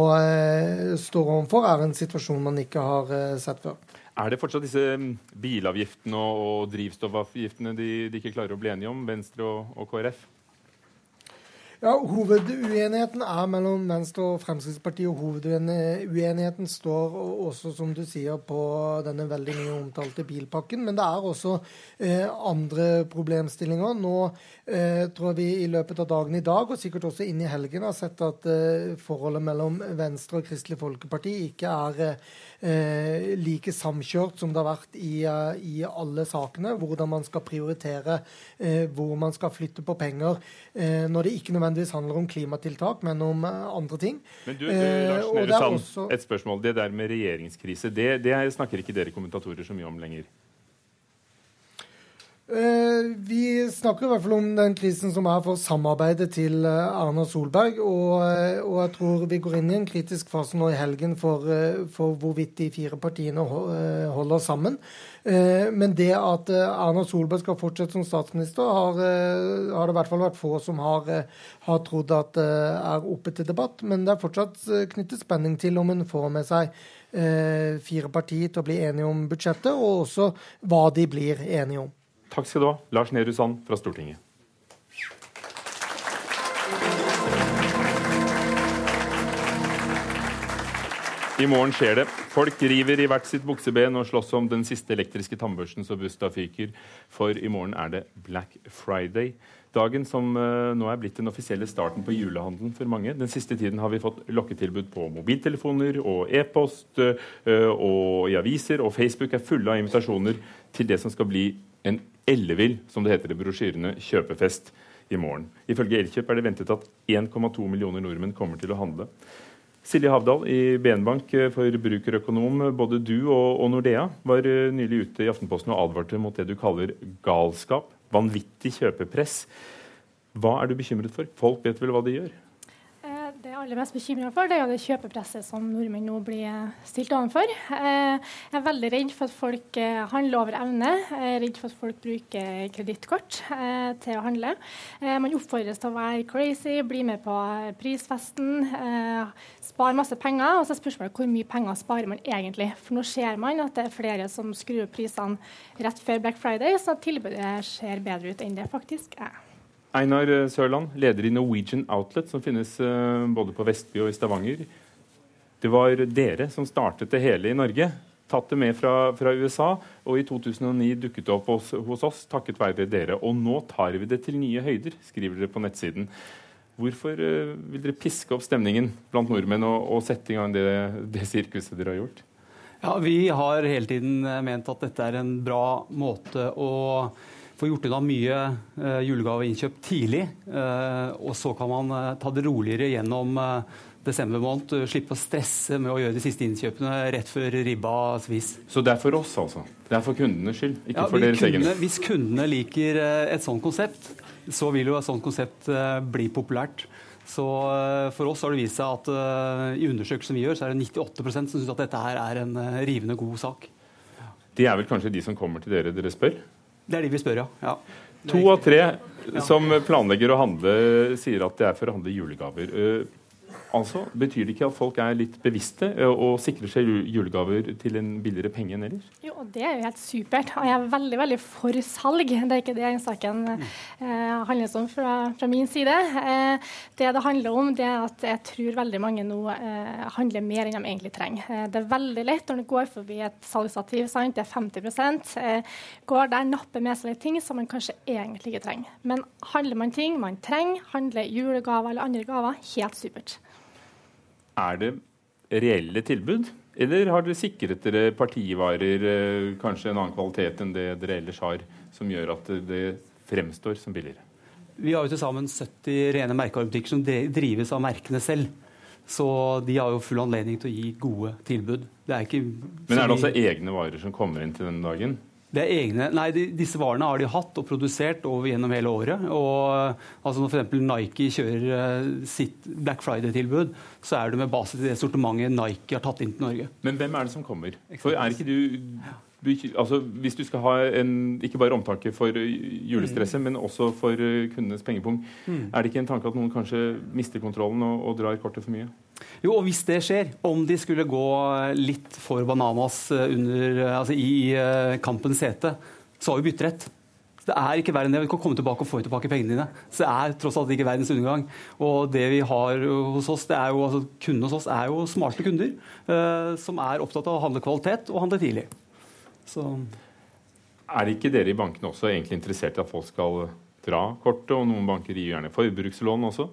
står overfor, er en situasjon man ikke har sett før.
Er det fortsatt disse mm, bilavgiftene og, og drivstoffavgiftene de, de, ikke klarer å bli enige om, Venstre og, og KrF?
Ja, Hoveduenigheten er mellom Venstre og Fremskrittspartiet. og Hoveduenigheten står også, som du sier, på denne veldig mye omtalte bilpakken. Men det er også eh, andre problemstillinger. Nå eh, tror vi i løpet av dagen i dag, og sikkert også inn i helgen, har sett at eh, forholdet mellom Venstre og Kristelig Folkeparti ikke er eh, like samkjørt som det har vært i, eh, i, alle sakene. Hvordan man skal prioritere, hvor man skal flytte på penger når det ikke nødvendigvis handler om klimatiltak, men om andre ting.
Men du, du Lars Nehru Sand, også... et spørsmål. Det der med regjeringskrise, det, det snakker ikke dere kommentatorer så mye om lenger?
Uh, vi snakker i hvert fall om den krisen som er for samarbeidet til uh, Erna Solberg. Og, uh, og, jeg tror vi går inn i en kritisk fase nå i helgen for, for hvorvidt de fire partiene holder sammen. men det at Erna Solberg skal fortsette som statsminister, har, har det i hvert fall vært få som har, har trodd at er oppe til debatt. Men det er fortsatt knyttet spenning til om hun får med seg fire partier til å bli enige om budsjettet, og også hva de blir enige om.
Takk skal du ha, Lars Nehru Sand fra Stortinget. I morgen skjer det. Folk river i hvert sitt bukseben og slåss om den siste elektriske tannbørsten så busta fyker. For i morgen er det Black Friday. Dagen som uh, nå er blitt den offisielle starten på julehandelen for mange. Den siste tiden har vi fått lokketilbud på mobiltelefoner og e-post uh, og i aviser, og Facebook er fulle av invitasjoner til det som skal bli en ellevill, som det heter i brosjyrene, kjøpefest i morgen. Ifølge Elkjøp er det ventet at 1,2 millioner nordmenn kommer til å handle. Silje Havdal i BN Bank, eh, forbrukerøkonom. Både du og, og Nordea var eh, nylig ute i Aftenposten og advarte mot det du kaller galskap. Vanvittig kjøpepress. Hva er du bekymret for? Folk vet vel hva de gjør?
Er aller mest bekymra for, det er jo det kjøpepresset som nordmenn nå blir stilt overfor. Eh, jeg er veldig redd for at folk eh, handler over evne. Jeg er redd for at folk bruker kredittkort eh, til å handle. Man oppfordres til å være crazy, bli med på prisfesten, spare masse penger. Og så er spørsmålet hvor mye penger sparer man egentlig. For nå ser man at det er flere som skrur opp prisene rett før Black Friday, så tilbudet ser bedre ut enn det faktisk er.
Einar eh, Sørland, leder i Norwegian Outlet, som finnes uh, både på Vestby og i Stavanger. Det var dere som startet det hele i Norge. Tatt det med fra, fra USA, og i 2009 dukket det opp hos, hos, oss takket være dere. Og nå tar vi det til nye høyder, skriver dere på nettsiden. Hvorfor uh, vil dere piske opp stemningen blant nordmenn og, og sette i gang det, det sirkuset dere har gjort?
Ja, Vi har hele tiden ment at dette er en bra måte å få gjort unna mye uh, julegaveinnkjøp tidlig. Uh, og så kan man uh, ta det roligere gjennom desember måned. Slippe å stresse med å gjøre de siste innkjøpene rett før ribba svis.
Så det er for oss, altså? Det er for kundenes skyld, ikke ja, for deres egen?
Hvis kundene liker et sånt konsept, så vil jo et sånt konsept bli populært. Så For oss har det vist seg at i undersøkelsen vi gjør, så er det 98 som syns at dette her er en rivende god sak.
Det er vel kanskje de som kommer til dere dere spør?
Det er de vi spør, ja. ja.
To av tre som planlegger å handle, sier at det er for å handle julegaver. Altså, Betyr det ikke at folk er litt bevisste eh, og sikrer seg julegaver til en billigere penge enn ellers?
Jo, det er jo helt supert. Og jeg er veldig veldig for salg. Det er ikke det saken eh, handler om fra, fra, min side. Eh, det det handler om, det er at jeg tror veldig mange nå eh, handler mer enn de egentlig trenger. Eh, det er veldig lett når du går forbi et salgsativ, sant? det er 50 eh, går der, napper med seg litt ting som man kanskje egentlig ikke trenger. Men handler man ting man trenger, handler julegaver eller andre gaver, helt supert.
Er det reelle tilbud, eller har dere sikret dere partivarer, eh, kanskje en annen kvalitet enn det dere ellers har, som gjør at det fremstår som billigere?
Vi har jo til sammen 70 rene merkevarebutikker som drives av merkene selv. Så de har jo full anledning til å gi gode tilbud. Er
Men er det også egne varer som kommer inn til denne dagen?
Det er egne, nei, de, Disse varene har de hatt og produsert over gjennom hele året. og altså Når f.eks. Nike kjører uh, sitt Black Friday-tilbud, så er det med base til det sortimentet Nike har tatt inn til Norge.
Men hvem er det som kommer? For er ikke du altså, hvis du skal ha en, ikke bare omtanke for julestresset, mm. men også for eh, kundenes pengepung, mm. er det ikke en tanke at noen kanskje mister kontrollen og, og drar kortet for mye?
Jo, og hvis det skjer, om de skulle gå litt for bananas eh, under, eh, altså i kampens hete, så har vi bytterett. Det er ikke verre enn det. Vi kan komme tilbake og få tilbake pengene dine. Så det er tross alt ikke verdens undergang. Og det vi har hos oss, det er jo, altså, kundene hos oss er jo smarte kunder eh, som er opptatt av å handle kvalitet og handle tidlig. Så
er ikke dere i bankene også egentlig interessert i at folk skal dra kortet, og noen banker gir gjerne forbrukslån også?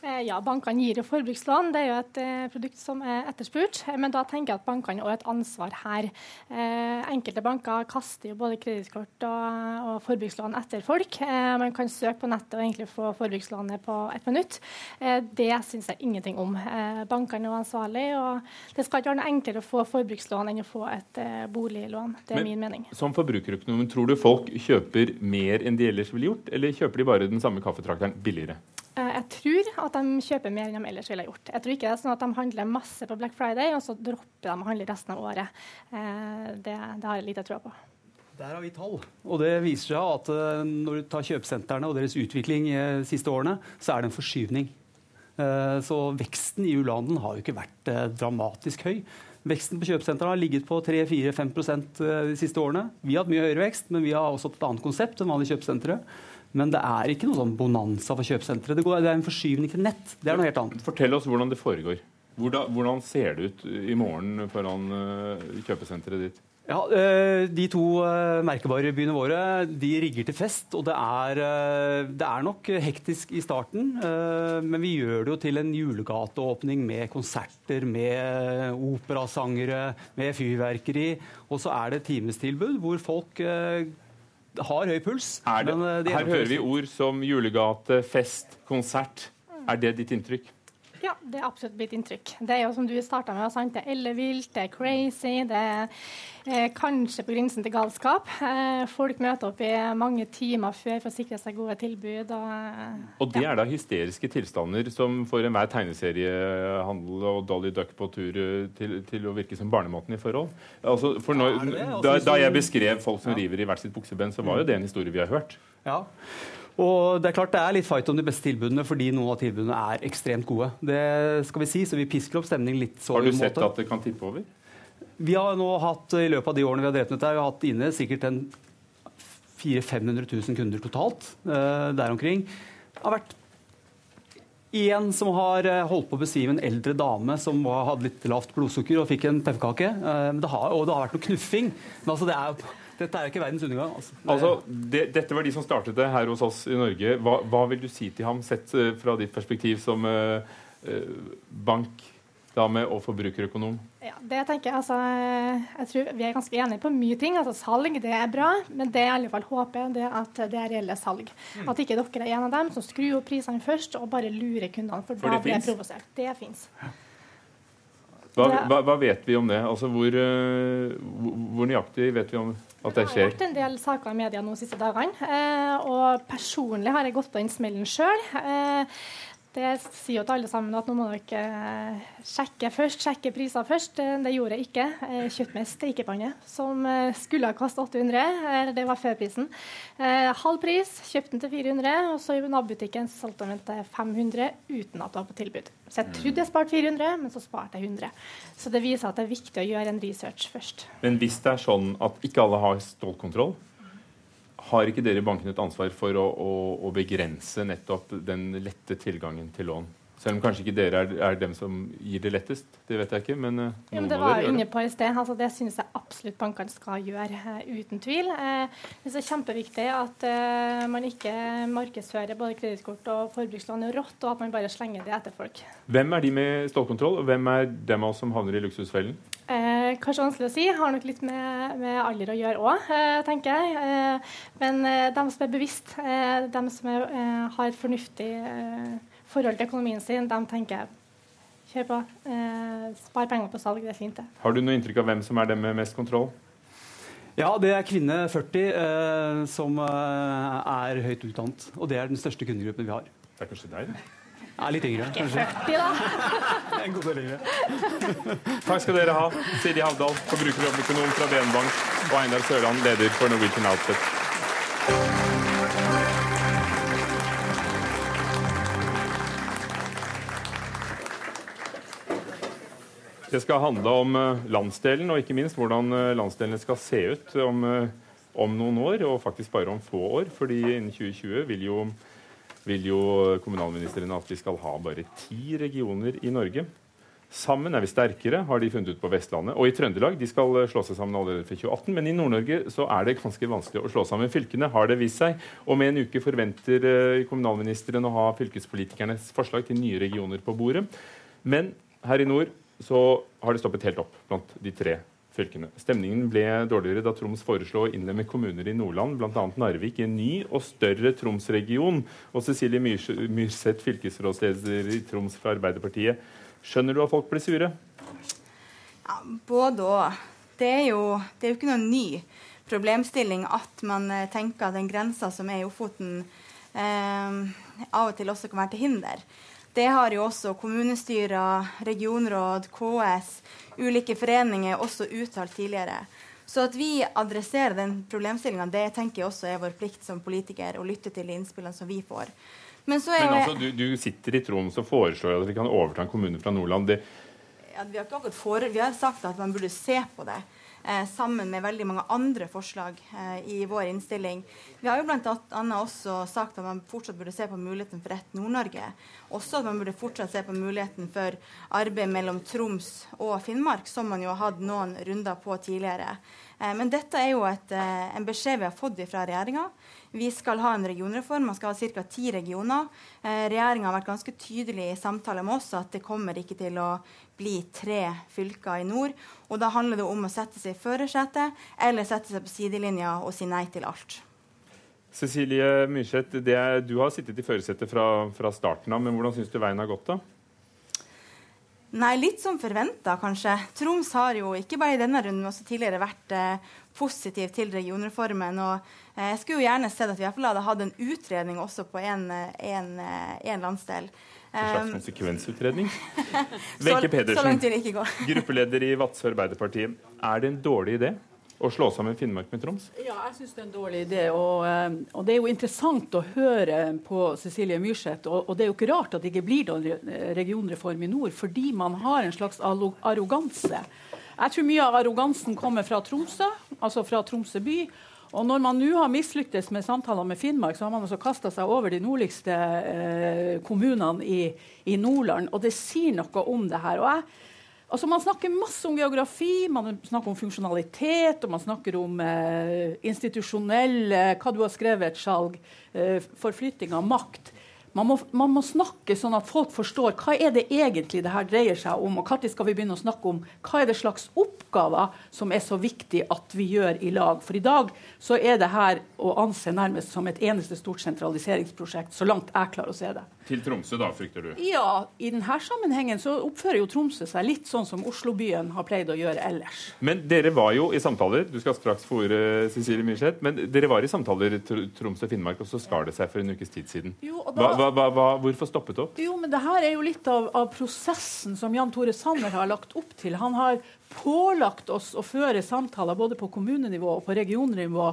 Eh, ja, bankene gir jo forbrukslån. Det er jo et eh, produkt som er etterspurt. Eh, men da tenker jeg at bankene har et ansvar her. enkelte banker kaster jo både kredittkort og, og, forbrukslån etter folk. man kan søke på nettet og egentlig få forbrukslånet på ett minutt. det syns jeg ingenting om. bankene er ansvarlige, og det skal ikke være noe enklere å få forbrukslån enn å få et boliglån. Det er men, min mening.
Som forbrukerøkonom, tror du folk kjøper mer enn de ellers ville gjort, eller kjøper de bare den samme kaffetrakteren billigere?
Eh, jeg tror at de kjøper mer enn de ellers ville gjort. Jeg tror ikke det er sånn at de handler masse på Black Friday, og så dropper de å handle resten av året. Eh, det, det har jeg lite tro på.
Der har vi tall. Og det viser seg at eh, når du tar kjøpesentrene og deres utvikling de siste årene, så er det en forskyvning. Så veksten i u-landene har jo ikke vært dramatisk høy. Veksten på kjøpesentrene har ligget på 3-4-5 de siste årene. Vi har hatt mye høyere vekst, men vi har også et annet konsept enn vanlige kjøpesentre. Men det er ikke noe sånn bonanza for kjøpesentre. Det, det, er en forskyvning til nett. Det er noe helt annet.
Fortell oss hvordan det foregår. Hvordan, hvordan ser det ut i morgen foran uh, kjøpesenteret ditt?
Ja, eh, De to merkebare merkevarebyene våre de rigger til fest. og det er, det er, nok hektisk i starten. Men vi gjør det jo til en julegateåpning med konserter, med operasangere, med fyrverkeri. Og så er det timestilbud hvor folk har høy puls.
Det, de her hører vi ord som julegate, fest, konsert. Er det ditt inntrykk?
Ja, det er absolutt mitt inntrykk. Det er jo som du starta med, sant? det er ellevilt, det er crazy, det er eh, kanskje på grensen til galskap. Eh, folk møter opp i mange timer før for å sikre seg gode tilbud. Og,
eh, og det ja. er da hysteriske tilstander som får enhver tegneseriehandel og Dolly Duck på tur eh, til, til å virke som barnemåten i forhold. Altså, når, altså, da, da, jeg beskrev folk som river i hvert sitt bukseben, så var jo det en historie vi har hørt.
Ja. Og Det er klart det er litt fight om de beste tilbudene, fordi noen av tilbudene er ekstremt gode. Det skal vi si, så vi pisker opp stemningen litt. så
Har du sett måte. at det kan tippe over?
Vi har nå hatt, I løpet av de årene vi har drevet med dette, vi har hatt inne sikkert en 400 000-500 000 kunder totalt uh, der omkring. Det har vært én som har eh, holdt på å beskrive en eldre dame som hadde litt lavt blodsukker og fikk en pepperkake. Uh, og det har vært noe knuffing. Men altså, det er dette er ikke verdens undergang. Altså.
altså det, dette var de som startet det her hos oss i Norge. Hva, hva vil du si til ham, sett uh, fra ditt perspektiv som uh, uh, bankdame og forbrukerøkonom?
Ja, det tenker Jeg altså, jeg tror vi er ganske enige på mye ting. altså Salg det er bra, men det jeg i alle fall håper det er at det er reelle salg. Mm. At ikke dere er en av dem som skrur opp prisene først og bare lurer kundene. For, for da blir jeg provosert. Det fins.
Hva, hva, hva, vet vi om det? Altså, hvor, hvor nøyaktig vet vi om at det skjer?
Det har vært en del saker i media nå de siste dagene. Eh, og personlig har jeg gått på den smellen sjøl. Eh, det sier jo til alle sammen at nå må dere eh, sjekke først, sjekke priser først. Eh, det gjorde jeg ikke. Jeg kjøpte meg steikepanne som eh, skulle ha kostet 800. Det var førprisen. Halv pris, kjøpte den til 400, og så i nabobutikken solgte den til 500 uten at det var på tilbud. Så jeg trodde jeg sparte 400, men så sparte jeg 100. Så det viser at det er viktig å gjøre en research først.
Men hvis det er sånn at ikke alle har stålkontroll, har ikke dere i bankene et ansvar for å, å, å, begrense nettopp den lette tilgangen til lån? Selv om kanskje ikke dere er, er dem som gir det lettest. Det vet jeg ikke, men uh,
ja, men Det var jeg inne på i sted. Altså, det synes jeg absolutt bankene skal gjøre, uh, uten tvil. Uh, det er kjempeviktig at man ikke markedsfører både kredittkort og forbrukslån rått, og at man bare slenger det etter folk.
Hvem er de med stålkontroll, og hvem er dem av oss som havner i luksusfellen?
Eh, kanskje vanskelig å si. Har nok litt med, med alder å gjøre òg, eh, tenker jeg. Eh, men de som er bevisst, de som er, eh, har et fornuftig forhold til økonomien sin, de tenker jeg kjør på. spar penger på salg, det er fint, det.
Har du noe inntrykk av hvem som er dem med mest kontroll?
Ja, det er kvinne 40 som er høyt utdannet. Og det er den største kundegruppen vi har.
Det er kanskje deg, det?
Ja, litt yngre, kanskje. 40, da. en god del
yngre. Takk skal dere ha, Siri Havdal, forbrukerøkonom fra DN Bank, og Einar Sørland, leder for Norwegian Outfit. Det skal handle om eh, landsdelen, og ikke minst hvordan landsdelene landsdelen skal se ut om, eh, om noen år, og faktisk bare om få år. fordi innen 2020 vil jo vil jo kommunalministeren at vi skal ha bare ti regioner i Norge. Sammen er vi sterkere, har de funnet ut på Vestlandet. Og i Trøndelag de skal slå seg sammen allerede for 2018. Men i Nord-Norge så er det ganske vanskelig å slå sammen fylkene, har det vist seg. Og med en uke forventer eh, kommunalministeren å ha fylkespolitikernes forslag til nye regioner på bordet. Men her i nord så har det stoppet helt opp blant de tre fylkene. Stemningen ble dårligere da Troms foreslo å innlemme kommuner i Nordland, bl.a. Narvik, i en ny og større Troms-region. Og Cecilie Myrseth, fylkesrådsleder i Troms fra Arbeiderpartiet. Skjønner du at folk blir sure?
Ja, både og. Det det er jo ikke noen ny problemstilling at man eh, tenker at den grensa som er i Ofoten, eh, av og til også kan være til hinder. Det har jo også kommunestyrer, regionråd, KS, ulike foreninger også uttalt tidligere. Så at vi adresserer den problemstillinga, det tenker jeg også er vår plikt som politiker å lytte til de innspillene som vi får.
Men, Men altså, du, du, sitter i Troms og foreslår at vi kan overta en kommune fra Nordland. Det...
Ja, vi, har for... vi, har sagt at man burde se på det. Eh, sammen med veldig mange andre forslag eh, i vår innstilling. Vi har jo bl.a. også sagt at man fortsatt burde se på muligheten for ett Nord-Norge. Også at man burde fortsatt se på muligheten for arbeid mellom Troms og Finnmark, som man jo har hatt noen runder på tidligere. Eh, men dette er jo et, eh, en beskjed vi har fått fra regjeringa. Vi skal ha en regionreform. Man skal ha ca. ti regioner. Eh, Regjeringa har vært ganske tydelig i samtaler med oss at det kommer ikke til å bli tre fylker i nord. Og da handler det om å sette seg i førersetet eller sette seg på sidelinja og si nei til alt.
Cecilie Myrseth, du har sittet i førersetet fra, fra, starten av, men hvordan syns du veien har gått? da?
Nei, litt som forventa, kanskje. Troms har jo ikke bare i denne runden, men også tidligere vært eh, positiv til regionreformen. og eh, Jeg skulle jo gjerne sett at vi i hvert fall hadde hatt en utredning også på en, en, en landsdel.
En slags um, konsekvensutredning? Wenche Pedersen, gruppeleder i Vadsø Arbeiderparti. Er det en dårlig idé å slå sammen Finnmark med Troms?
Ja, jeg syns det er en dårlig idé. Og, eh, og, det er jo interessant å høre på Cecilie Myrseth. Og, og, det er jo ikke rart at det ikke blir noen regionreform i nord, fordi man har en slags arroganse. Jeg tror mye av arrogansen kommer fra Tromsø, altså fra Tromsø by. Og når man nå har mislyktes med samtaler med Finnmark, så har man altså kasta seg over de nordligste eh, kommunene i, i, Nordland. Og det sier noe om det her. Og jeg Altså Man snakker masse om geografi, man snakker om funksjonalitet, og man snakker om eh, institusjonell Hva du har skrevet, Skjalg. Eh, forflytting av makt. Man må, man må, snakke sånn at folk forstår hva er det egentlig det her dreier seg om. Og når skal vi begynne å snakke om hva er det slags oppgaver som er så viktig at vi gjør i lag. For i dag så er det her å anse nærmest som et eneste stort sentraliseringsprosjekt, så langt jeg klarer å se det.
Til Tromsø, da, frykter du?
Ja, i denne sammenhengen så oppfører jo Tromsø seg litt sånn som Oslo-byen har pleid å gjøre ellers.
Men dere var jo i samtaler, du skal straks fòre Cecilie Myrseth, men dere var i samtaler Tromsø og Finnmark, og så skar det seg for en ukes tid siden. Jo, da, hva, hva, hva, hvorfor stoppet opp?
Jo, men det her er jo litt av, av prosessen som Jan Tore Sanner har lagt opp til. Han har pålagt oss å føre samtaler både på kommunenivå og på regionnivå.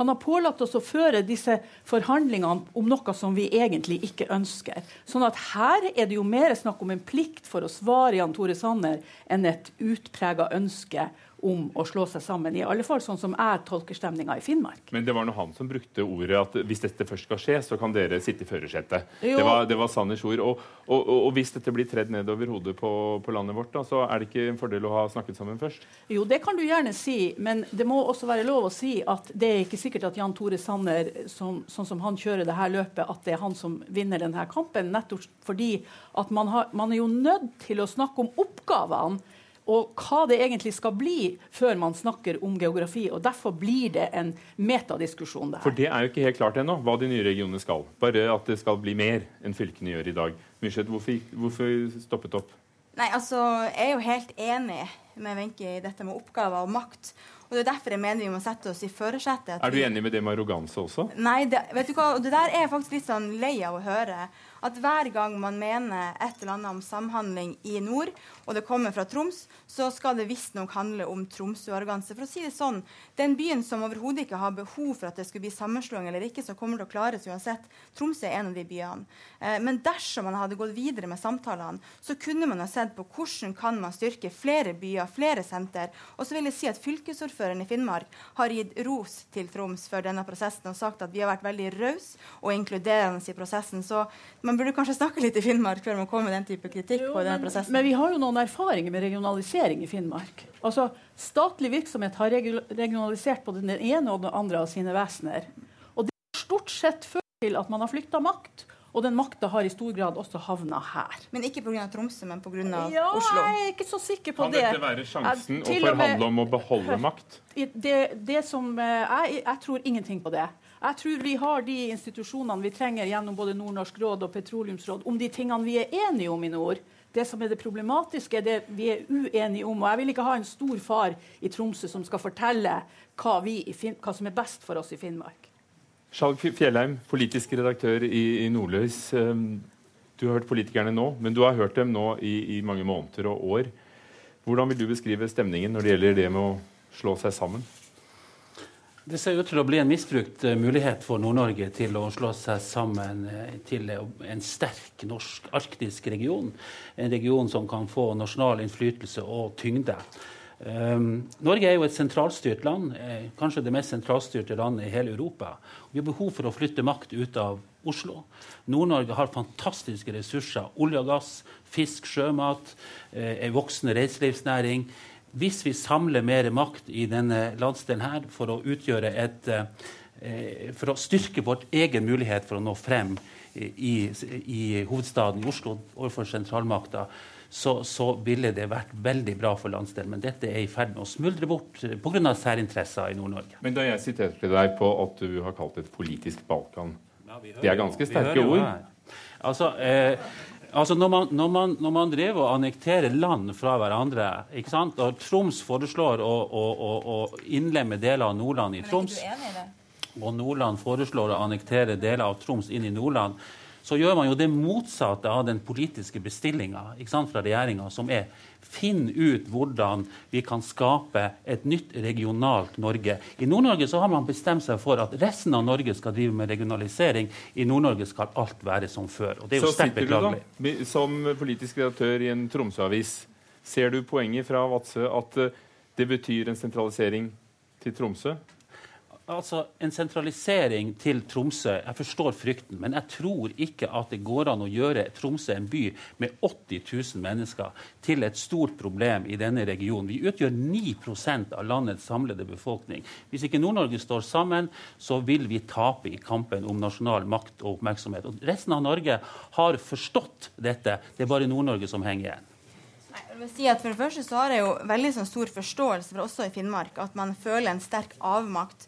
Han har pålagt oss å føre disse forhandlingene om noe som vi egentlig ikke ønsker. Sånn at her er det jo mer snakk om en plikt for å svare Jan Tore Sanner enn et utprega ønske om å slå seg sammen. I alle fall sånn som jeg tolker stemninga i Finnmark.
Men det var nå han som brukte ordet at hvis dette først skal skje, så kan dere sitte i førersetet. Det var, det var Sanners ord. Og, og, og, og, hvis dette blir tredd nedover hodet på, på, landet vårt, da, så er det ikke en fordel å ha snakket sammen først?
Jo, det kan du gjerne si, men det må også være lov å si at det er ikke sikkert at Jan Tore Sanner, som, sånn som han kjører det her løpet, at det er han som vinner denne kampen. Nettopp fordi at man, har, man er jo nødt til å snakke om oppgavene og hva det egentlig skal bli før man snakker om geografi. og Derfor blir det en metadiskusjon.
Det her. For det er jo ikke helt klart ennå hva de nye regionene skal. Bare at det skal bli mer enn fylkene gjør i dag. Myrseth, hvorfor, hvorfor stoppet opp?
Nei, altså, Jeg er jo helt enig med Wenche i dette med oppgaver og makt. Og Det er derfor jeg mener vi må sette oss i førersetet.
Er du enig med det med arroganse også?
Nei, det, vet du hva, det der er jeg faktisk litt sånn lei av å høre at hver gang man mener et eller annet om samhandling i nord, og det kommer fra Troms, så skal det visstnok handle om Tromsø-arroganse. For å si det sånn, den byen som overhodet ikke har behov for at det skulle bli sammenslåing eller ikke, som kommer til å klare seg uansett, Tromsø er en av de byene. Eh, men dersom man hadde gått videre med samtalene, så kunne man ha sett på hvordan kan man styrke flere byer, flere senter. Og så vil jeg si at fylkesordføreren i Finnmark har gitt ros til Troms for denne prosessen og sagt at vi har vært veldig rause og inkluderende i prosessen. Så man man burde kanskje snakke litt i Finnmark før man kommer med den type kritikk jo, på denne prosessen.
Men vi har jo noen erfaringer med regionalisering i Finnmark. Altså, Statlig virksomhet har regionalisert både den ene og den andre av sine vesener. Og det har stort sett ført til at man har flytta makt. Og den makta har i stor grad også havna her.
Men ikke pga. Tromsø, men pga.
Ja,
Oslo?
Jeg er ikke så sikker på
kan det. Kan dette være sjansen å forhandle om å beholde makt?
Det, det som, eh, jeg, jeg tror ingenting på det. Jeg tror vi har de institusjonene vi trenger gjennom både Nordnorsk råd og petroleumsråd om de tingene vi er enige om i nord. Det som er det problematiske, er det vi er uenige om. Og jeg vil ikke ha en stor far i Tromsø som skal fortelle hva, hva som er best for oss i Finnmark.
Skjalg Fjellheim, politisk redaktør i, i Nordløs. Ehm, du har hørt politikerne nå, men du har hørt dem nå i, i mange måneder og år. Hvordan vil du beskrive stemningen når det gjelder det med å slå seg sammen?
Det ser ut til å bli en misbrukt eh, mulighet for Nord-Norge til å slå seg sammen eh, til en sterk norsk arktisk region. En region som kan få nasjonal innflytelse og tyngde. Um, Norge er jo et sentralstyrt land, eh, kanskje det mest sentralstyrte landet i hele Europa. Vi har behov for å flytte makt ut av Oslo. Nord-Norge har fantastiske ressurser. Olje og gass, fisk, sjømat, eh, en voksende reiselivsnæring. Hvis vi samler mer makt i denne landsdelen her for å utgjøre et eh, For å styrke vårt egen mulighet for å nå frem i, i hovedstaden i Oslo overfor sentralmakta, så, så, ville det vært veldig bra for landsdelen. Men dette er i ferd med å smuldre bort pga. særinteresser i Nord-Norge.
Men da jeg siterte deg på at du har kalt det et politisk Balkan, ja, det er ganske sterke ord?
Altså, eh, altså når, man, når, man, når man driver og annekterer land fra hverandre ikke sant? og Troms foreslår å, å, å, å innlemme deler av Nordland i Troms og Nordland foreslår å annektere deler av Troms inn i Nordland, så gjør man jo det motsatte av den politiske bestillinga fra regjeringa, som er finn ut hvordan vi kan skape et nytt regionalt Norge. I Nord-Norge så har man bestemt seg for at resten av Norge skal drive med regionalisering. I Nord-Norge skal alt være som før. og det er jo sterkt beklagelig.
Så sitter du da, som politisk redaktør i en Tromsø-avis. Ser du poenget fra Vadsø at eh, det betyr en sentralisering til Tromsø?
Altså, en sentralisering til Tromsø Jeg forstår frykten, men jeg tror ikke at det går an å gjøre Tromsø, en by med 80 000 mennesker, til et stort problem i denne regionen. Vi utgjør 9% av landets samlede befolkning. Hvis ikke Nord-Norge står sammen, så vil vi tape i kampen om nasjonal makt og oppmerksomhet. Og resten av Norge har forstått dette. Det er bare Nord-Norge som henger igjen.
Vil si at for det første så har jeg jo veldig sånn stor forståelse for også i Finnmark at man føler en sterk avmakt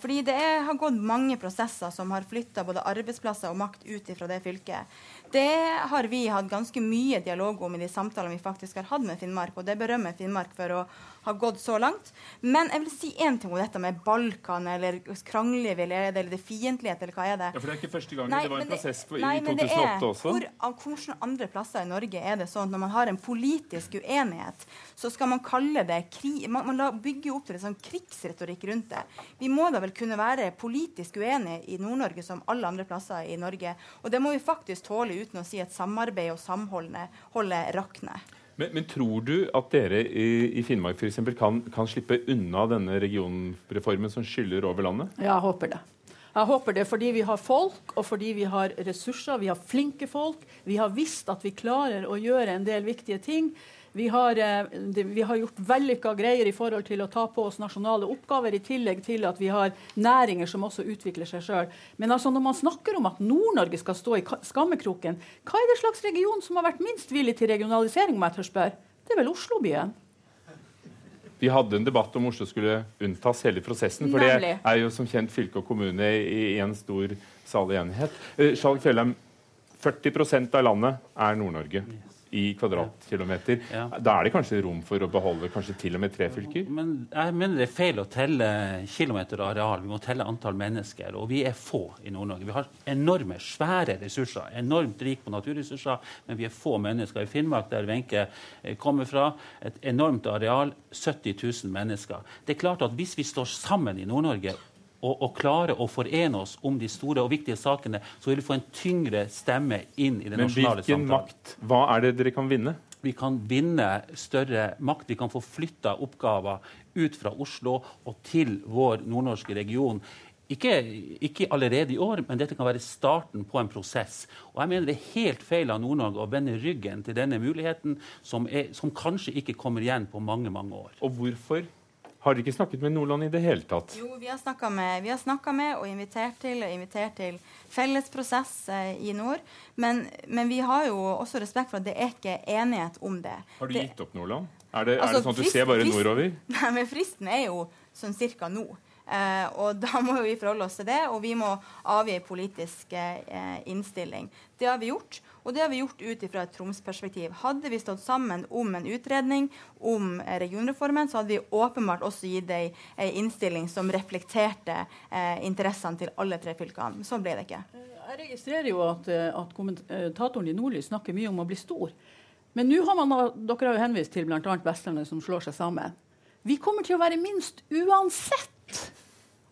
fordi det er, har gått mange prosesser som har flytta både arbeidsplasser og makt ut fra det fylket. Det har vi hatt ganske mye dialog om i de samtalene vi faktisk har hatt med Finnmark, og det berømmer Finnmark for å har gått så langt. Men jeg vil si én ting om dette med Balkan, eller krangler vi, eller, det fiendtlighet, eller hva er det?
Ja, for Det er ikke første gangen. Nei, det var en prosess på, nei, i 2008 er, også.
Hvor, av hvilke andre plasser i Norge er det sånn at når man har en politisk uenighet, så skal man kalle det krig Man, man bygger opp til en sånn krigsretorikk rundt det. Vi må da vel kunne være politisk uenige i Nord-Norge som alle andre plasser i Norge. Og det må vi faktisk tåle uten å si at samarbeid og samholdet rakner.
Men, men, tror du at dere i, i Finnmark for eksempel, kan, kan slippe unna denne regionreformen som skyller over landet?
Ja, jeg håper det. Jeg håper det fordi vi har folk, og fordi vi har ressurser. Vi har flinke folk. Vi har visst at vi klarer å gjøre en del viktige ting. Vi har, eh, vi har gjort vellykka greier i forhold til å ta på oss nasjonale oppgaver, i tillegg til at vi har næringer som også utvikler seg sjøl. Men altså når man snakker om at Nord-Norge skal stå i skammekroken, hva er det slags region som har vært minst villig til regionalisering, om jeg tør spørre? Det er vel Oslo-byen?
Vi hadde en debatt om Oslo skulle unntas hele prosessen. For det er jo som kjent fylke og kommune i en stor salig enighet. Uh, Skjalg Fjellheim, 40% av landet er Nord-Norge i kvadratkilometer. Ja. Da er det kanskje rom for å beholde kanskje til og med tre fylker?
Men jeg mener det er feil å telle kilometer areal. Vi må telle antall mennesker. Og vi er få i Nord-Norge. Vi har enorme, svære ressurser. Enormt rik på naturressurser, men vi er få mennesker. I Finnmark, der Wenche eh, kommer fra, et enormt areal. 70 000 mennesker. Det er klart at Hvis vi står sammen i Nord-Norge og, og klare å forene oss om de store og viktige sakene, så vil vi få en tyngre stemme inn i den nasjonale samtalen.
Men hvilken makt? Hva er det dere kan vinne?
Vi kan vinne større makt. Vi kan få flytta oppgaver ut fra Oslo og til vår nordnorske region. Ikke, ikke, allerede i år, men dette kan være starten på en prosess. Og jeg mener Det er helt feil av Nord-Norge å vende ryggen til denne muligheten, som, er, som kanskje ikke kommer igjen på mange mange år.
Og hvorfor har dere ikke snakket med Nordland i det hele tatt?
Jo, vi har snakka med, med, og invitert til, invitert til felles prosess eh, i nord. Men, men, vi har jo også respekt for at det er ikke enighet om det.
Har du
det,
gitt opp Nordland? Er det, altså, er det sånn at du ser bare nordover?
Nei, men fristen er jo sånn cirka nå. Eh, og da må vi forholde oss til det, og vi må avgi politisk eh, innstilling. Det har vi gjort. Og det har vi gjort ut fra et Troms-perspektiv. Hadde vi stått sammen om en utredning om eh, regionreformen, så hadde vi åpenbart også gitt ei, ei innstilling som reflekterte eh, interessene til alle tre fylkene. Sånn ble det ikke.
Jeg registrerer jo at, eh, at kommentatoren i Nordlys snakker mye om å bli stor. Men nå har man, dere har jo henvist til bl.a. Vestlandet som slår seg sammen. Vi kommer til å være minst uansett.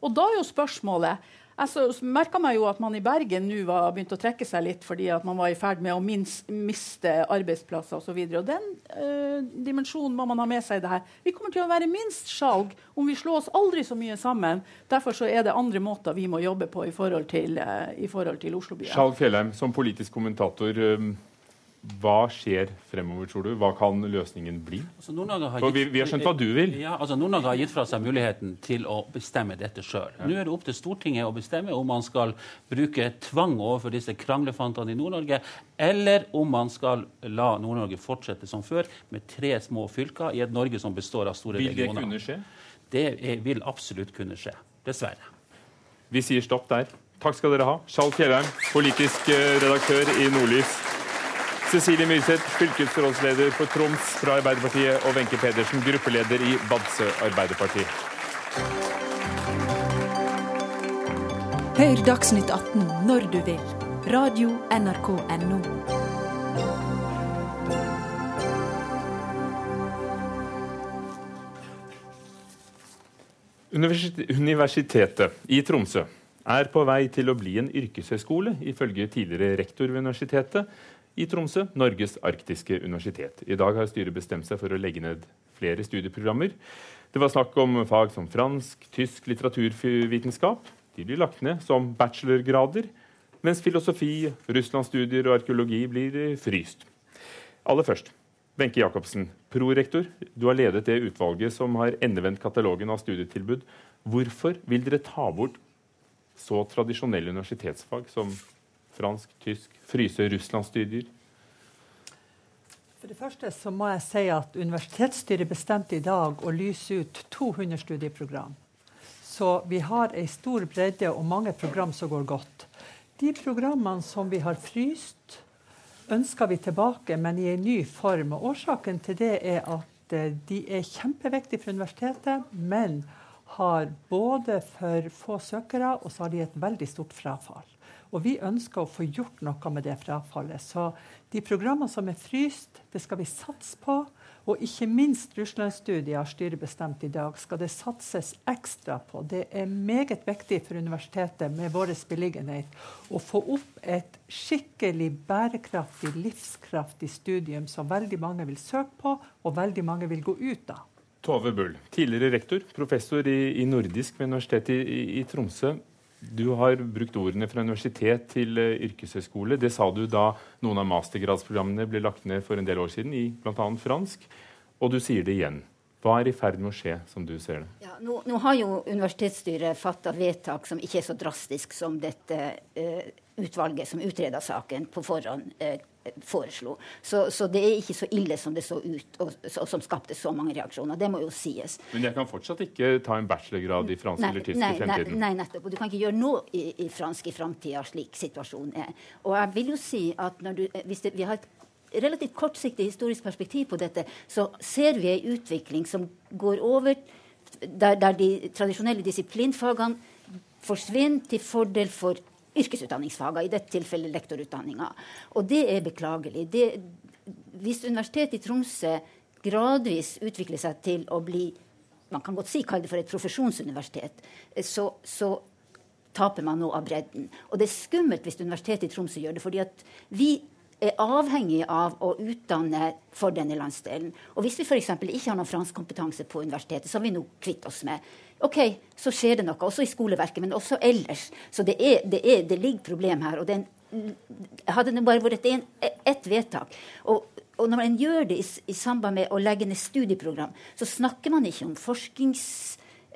Og da er jo spørsmålet Jeg merka meg jo at man i Bergen nå var begynt å trekke seg litt fordi at man var i ferd med å minst, miste arbeidsplasser osv. Den øh, dimensjonen må man ha med seg i det her. Vi kommer til å være minst salg om vi slår oss aldri så mye sammen. Derfor er det andre måter vi må jobbe på i forhold til, i til Oslo-byen.
Skjalg Fjellheim, som politisk kommentator. Um hva skjer fremover, tror du? Hva kan løsningen bli?
Altså, har
For vi, vi, har skjønt hva du vil.
Ja, altså Nord-Norge har gitt fra seg muligheten til å bestemme dette sjøl. Ja. Nå er det opp til Stortinget å bestemme om man skal bruke tvang overfor disse kranglefantene i Nord-Norge, eller om man skal la Nord-Norge fortsette som før, med tre små fylker i et Norge som består av store regioner.
Vil det kunne skje?
Det er, vil absolutt kunne skje. Dessverre.
Vi sier stopp der. Takk skal dere ha. Skjalg Fjellheim, politisk eh, redaktør i Nordlys. Cecilie Myrseth, fylkesrådsleder for Troms fra Arbeiderpartiet, og Wenche Pedersen, gruppeleder i Vadsø Arbeiderparti.
Hør Dagsnytt 18 når du vil. Radio NRK Radio.nrk.no.
Universitetet i Tromsø er på vei til å bli en yrkeshøyskole, ifølge tidligere rektor ved universitetet, i Tromsø, Norges arktiske universitet. I dag har styret bestemt seg for å legge ned flere studieprogrammer. Det var snakk om fag som fransk, tysk, litteraturvitenskap. De blir lagt ned som bachelorgrader, mens filosofi, russlandsstudier og arkeologi blir fryst. Aller først, Wenche Jacobsen, prorektor. Du har ledet det utvalget som har endevendt katalogen av studietilbud. Hvorfor vil dere ta bort så tradisjonelle universitetsfag som fransk, tysk, fryse russlandsstudier?
For det første så må jeg si at Universitetsstyret bestemte i dag å lyse ut 200 studieprogram. Så vi har ei stor bredde og mange program som går godt. De programmene som vi har fryst, ønsker vi tilbake, men i en ny form. Og årsaken til det er at eh, de er kjempeviktige for universitetet, men har både for få søkere, og så har de et veldig stort frafall. Og vi ønsker å få gjort noe med det frafallet. Så de programmene som er fryst, det skal vi satse på. Og ikke minst Russlandsstudiet har styret bestemt i dag, skal det satses ekstra på. Det er meget viktig for universitetet med vår beliggenhet å få opp et skikkelig bærekraftig, livskraftig studium som veldig mange vil søke på, og veldig mange vil gå ut av.
Tove Bull, tidligere rektor, professor i, i nordisk ved Universitetet i, i, i Tromsø. Du har brukt ordene fra universitet til uh, yrkeshøyskole. Det sa du da noen av mastergradsprogrammene ble lagt ned for en del år siden, i bl.a. fransk. Og du sier det igjen. Hva er i ferd med å skje, som du ser det?
Ja, nå, nå, har jo universitetsstyret fatta vedtak som ikke er så drastisk som dette uh, utvalget som utreda saken på forhånd uh, foreslo. Så, så, det er ikke så ille som det så ut, og, og, som skapte så mange reaksjoner. Det må jo sies.
Men jeg kan fortsatt ikke ta en bachelorgrad i fransk nei, eller tysk
nei,
i fremtiden?
Nei, nettopp. Og du kan ikke gjøre noe i, i fransk i framtida, slik situasjonen er. Og jeg vil jo si at du, hvis det, vi har et relativt kortsiktig historisk perspektiv på dette, så ser vi ei utvikling som går over der, der de tradisjonelle disiplinfagene forsvinner til fordel for yrkesutdanningsfagene, i dette tilfellet lektorutdanninga. Og det er beklagelig. Det, hvis Universitetet i Tromsø gradvis utvikler seg til å bli man kan godt si kalle det for et profesjonsuniversitet, så, så taper man noe av bredden. Og det er skummelt hvis Universitetet i Tromsø gjør det. fordi at vi er avhengig av å utdanne for denne landsdelen. Og hvis vi f.eks. ikke har noen franskkompetanse på universitetet, så har vi nå kvitt oss med OK, så skjer det noe, også i skoleverket, men også ellers. Så det, er, det, er, det ligger problem her. og det hadde det bare vært ett et vedtak og, og, når man gjør det i, i, samband med å legge ned studieprogram, så snakker man ikke om forsknings...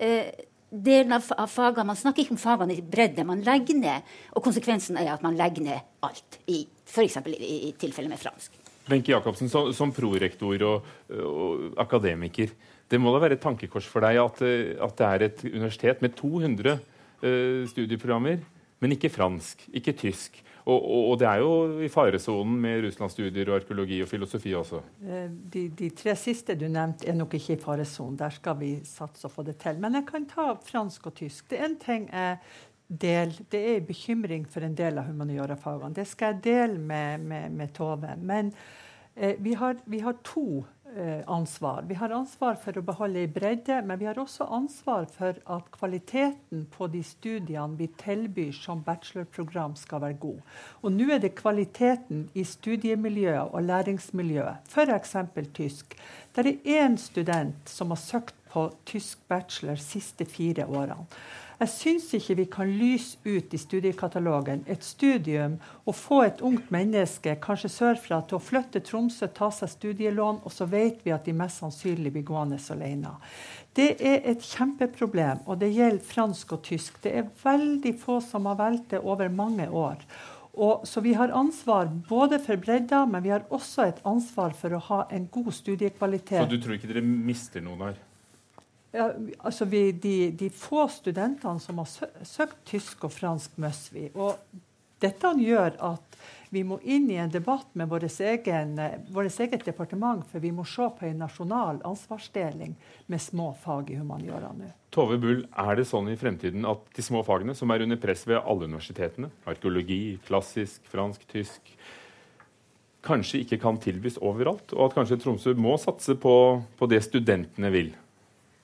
eh, av, av fagene. Man snakker ikke om fagene i bredde. Man legger ned, og konsekvensen er at man legger ned alt. I f.eks. I, i tilfellet med fransk.
Wenche Jacobsen, som, som prorektor og, og akademiker. Det må da være et tankekors for deg at, at det er et universitet med 200 uh, eh, studieprogrammer, men ikke fransk, ikke tysk. Og, og, og det er jo i faresonen med russlandsstudier og arkeologi og filosofi også.
Eh, de, de, tre siste du nevnte, er nok ikke i faresonen. Der skal vi satse og få det til. Men jeg kan ta fransk og tysk. Det er en ting jeg deler. det er bekymring for en del av humaniorafagene. Det skal jeg dele med, med, med Tove. Men eh, vi, har, vi, har, to ansvar. Vi har ansvar for å beholde i bredde, men vi har også ansvar for at kvaliteten på de studiene vi tilbyr som bachelorprogram, skal være god. Og nå er det kvaliteten i studiemiljøet og læringsmiljøet, f.eks. tysk. Det er én student som har søkt på tysk bachelor siste fire årene. Jeg syns ikke vi kan lyse ut i studiekatalogen et studium og få et ungt menneske, kanskje sørfra, til å flytte til Tromsø, ta seg studielån, og så vet vi at de mest sannsynlig blir gående alene. Det er et kjempeproblem, og det gjelder fransk og tysk. Det er veldig få som har valgt det over mange år. Og, så vi har ansvar både for bredda, men vi har også et ansvar for å ha en god studiekvalitet.
Så du tror ikke dere mister noen her?
Ja, altså vi, de, de, få studentene som har søkt tysk og fransk, mister vi. Og dette gjør at vi må inn i en debatt med vårt eget departement, for vi må se på en nasjonal ansvarsdeling med små fag i humaniora nå.
Tove Bull, er det sånn i fremtiden at de små fagene, som er under press ved alle universitetene, arkeologi, klassisk, fransk, tysk, kanskje ikke kan tilbys overalt, og at kanskje Tromsø må satse på, på det studentene vil?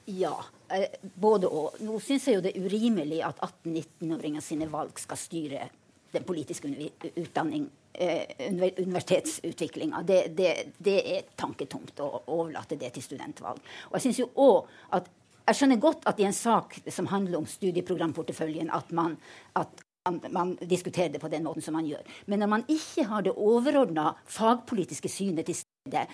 Ja. Eh, både og. Nå syns jeg jo det er urimelig at 18-19-åringer sine valg skal styre den politiske utdanning, eh, universitetsutviklinga. Det, det, det, er tanketomt å overlate det til studentvalg. Og jeg synes jo også at jeg skjønner godt at i en sak som handler om studieprogramporteføljen, at man, at man, man, diskuterer det på den måten som man gjør. Men når man ikke har det overordna fagpolitiske synet til stede,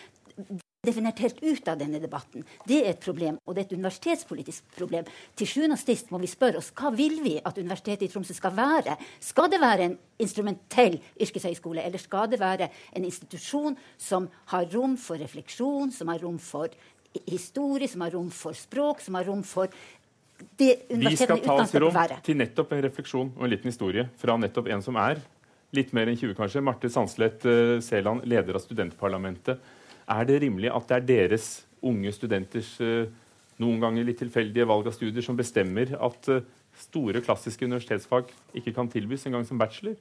definert helt ut av denne debatten. Det er et problem, og det er et universitetspolitisk problem. Til sjuende og sist må vi spørre oss hva vil vi at Universitetet i Tromsø skal være? Skal det være en instrumentell yrkeshøyskole, eller skal det være en institusjon som har rom for refleksjon, som har rom for historie, som har rom for språk, som har rom for det
Vi skal ta oss rom til nettopp en refleksjon og en liten historie fra nettopp en som er litt mer enn 20, kanskje. Marte Sandslett Seland, leder av studentparlamentet. Er det rimelig at det er deres unge studenters eh, noen ganger litt tilfeldige valg av studier som bestemmer at eh, store klassiske universitetsfag ikke kan tilbys engang som bachelor?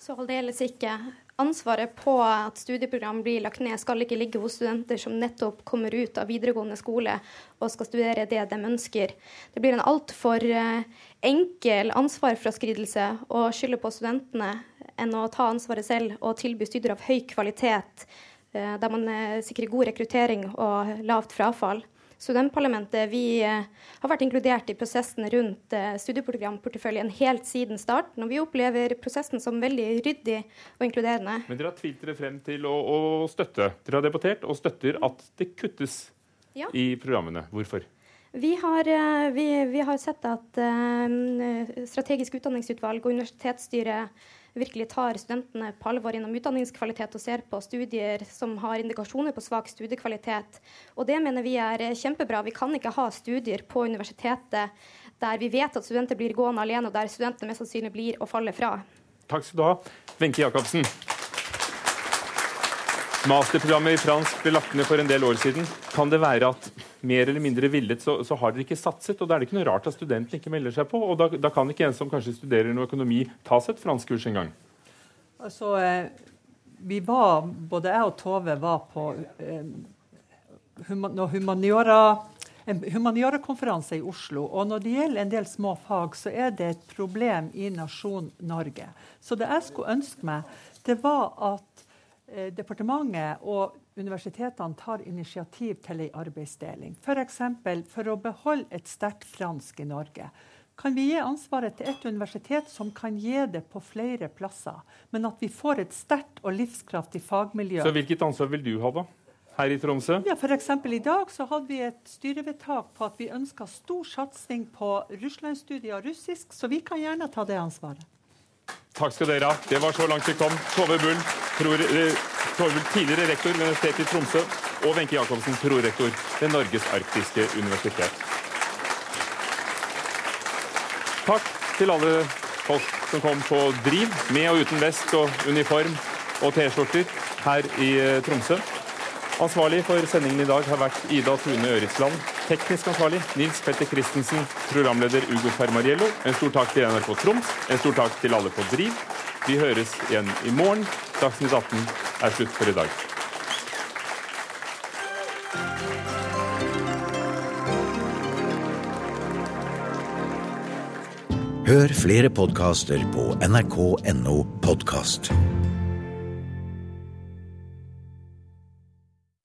Så aldeles ikke. Ansvaret på at studieprogram blir lagt ned, skal ikke ligge hos studenter som nettopp kommer ut av videregående skole og skal studere det de ønsker. Det blir en altfor eh, enkel ansvarsfraskridelse å skylde på studentene enn å ta ansvaret selv og tilby studier av høy kvalitet der man eh, sikrer god rekruttering og lavt frafall. Studentparlamentet vi eh, har vært inkludert i prosessen rundt studieprogramporteføljen helt siden starten. Og vi opplever prosessen som veldig ryddig og inkluderende.
Men dere har tvilt dere frem til å, å støtte. Dere har debattert og støtter at det kuttes ja. i programmene. Hvorfor?
Vi har, vi, vi har sett at Strategisk utdanningsutvalg og universitetsstyret virkelig tar studentene på alvor gjennom utdanningskvalitet og ser på studier som har indikasjoner på svak studiekvalitet. Og det mener vi er kjempebra. Vi kan ikke ha studier på universitetet der vi vet at studenter blir gående alene, og der studentene mest sannsynlig blir å falle fra.
Takk skal du ha. Wenche Jacobsen. Masterprogrammet i fransk ble lagt ned for en del år siden. Kan det være at mer eller mindre villet så, så, har dere ikke satset? og Da er det ikke noe rart at studentene ikke melder seg på. og Da, da kan ikke en som kanskje studerer noe økonomi, ta seg et franskkurs engang?
Altså, eh, vi var, Både jeg og Tove var på eh, humaniora en humaniorakonferanse i Oslo. Og når det gjelder en del små fag, så er det et problem i nasjonen Norge. Så det jeg skulle ønske meg, det var at departementet og universitetene tar initiativ til en arbeidsdeling. F.eks. For, for å beholde et sterkt fransk i Norge. Kan vi gi ansvaret til et universitet som kan gi det på flere plasser, men at vi får et sterkt og livskraftig fagmiljø?
Så Hvilket ansvar vil du ha, da? Her i Tromsø?
Ja, for I dag så hadde vi et styrevedtak på at vi ønska stor satsing på russlandsstudier og russisk, så vi kan gjerne ta det ansvaret.
Takk skal dere ha. Det var så langt vi kom. Tove Bull, Tove Bull tidligere rektor ved Universitetet i Tromsø, og Wenche Jacobsen, prorektor ved Norges arktiske universitet. Takk til alle folk som kom på Driv, med og uten vest og uniform og T-skjorter her i eh, Tromsø. Ansvarlig for sendingen i dag har vært Ida Tune Øritsland. Teknisk ansvarlig Nils Petter Christensen. Programleder Ugo Fermariello. En stor takk til NRK Troms. En stor takk til alle på Driv. Vi høres igjen i morgen. Dagsnytt 18 er slutt for i dag.
Hør flere podkaster på nrk.no podkast.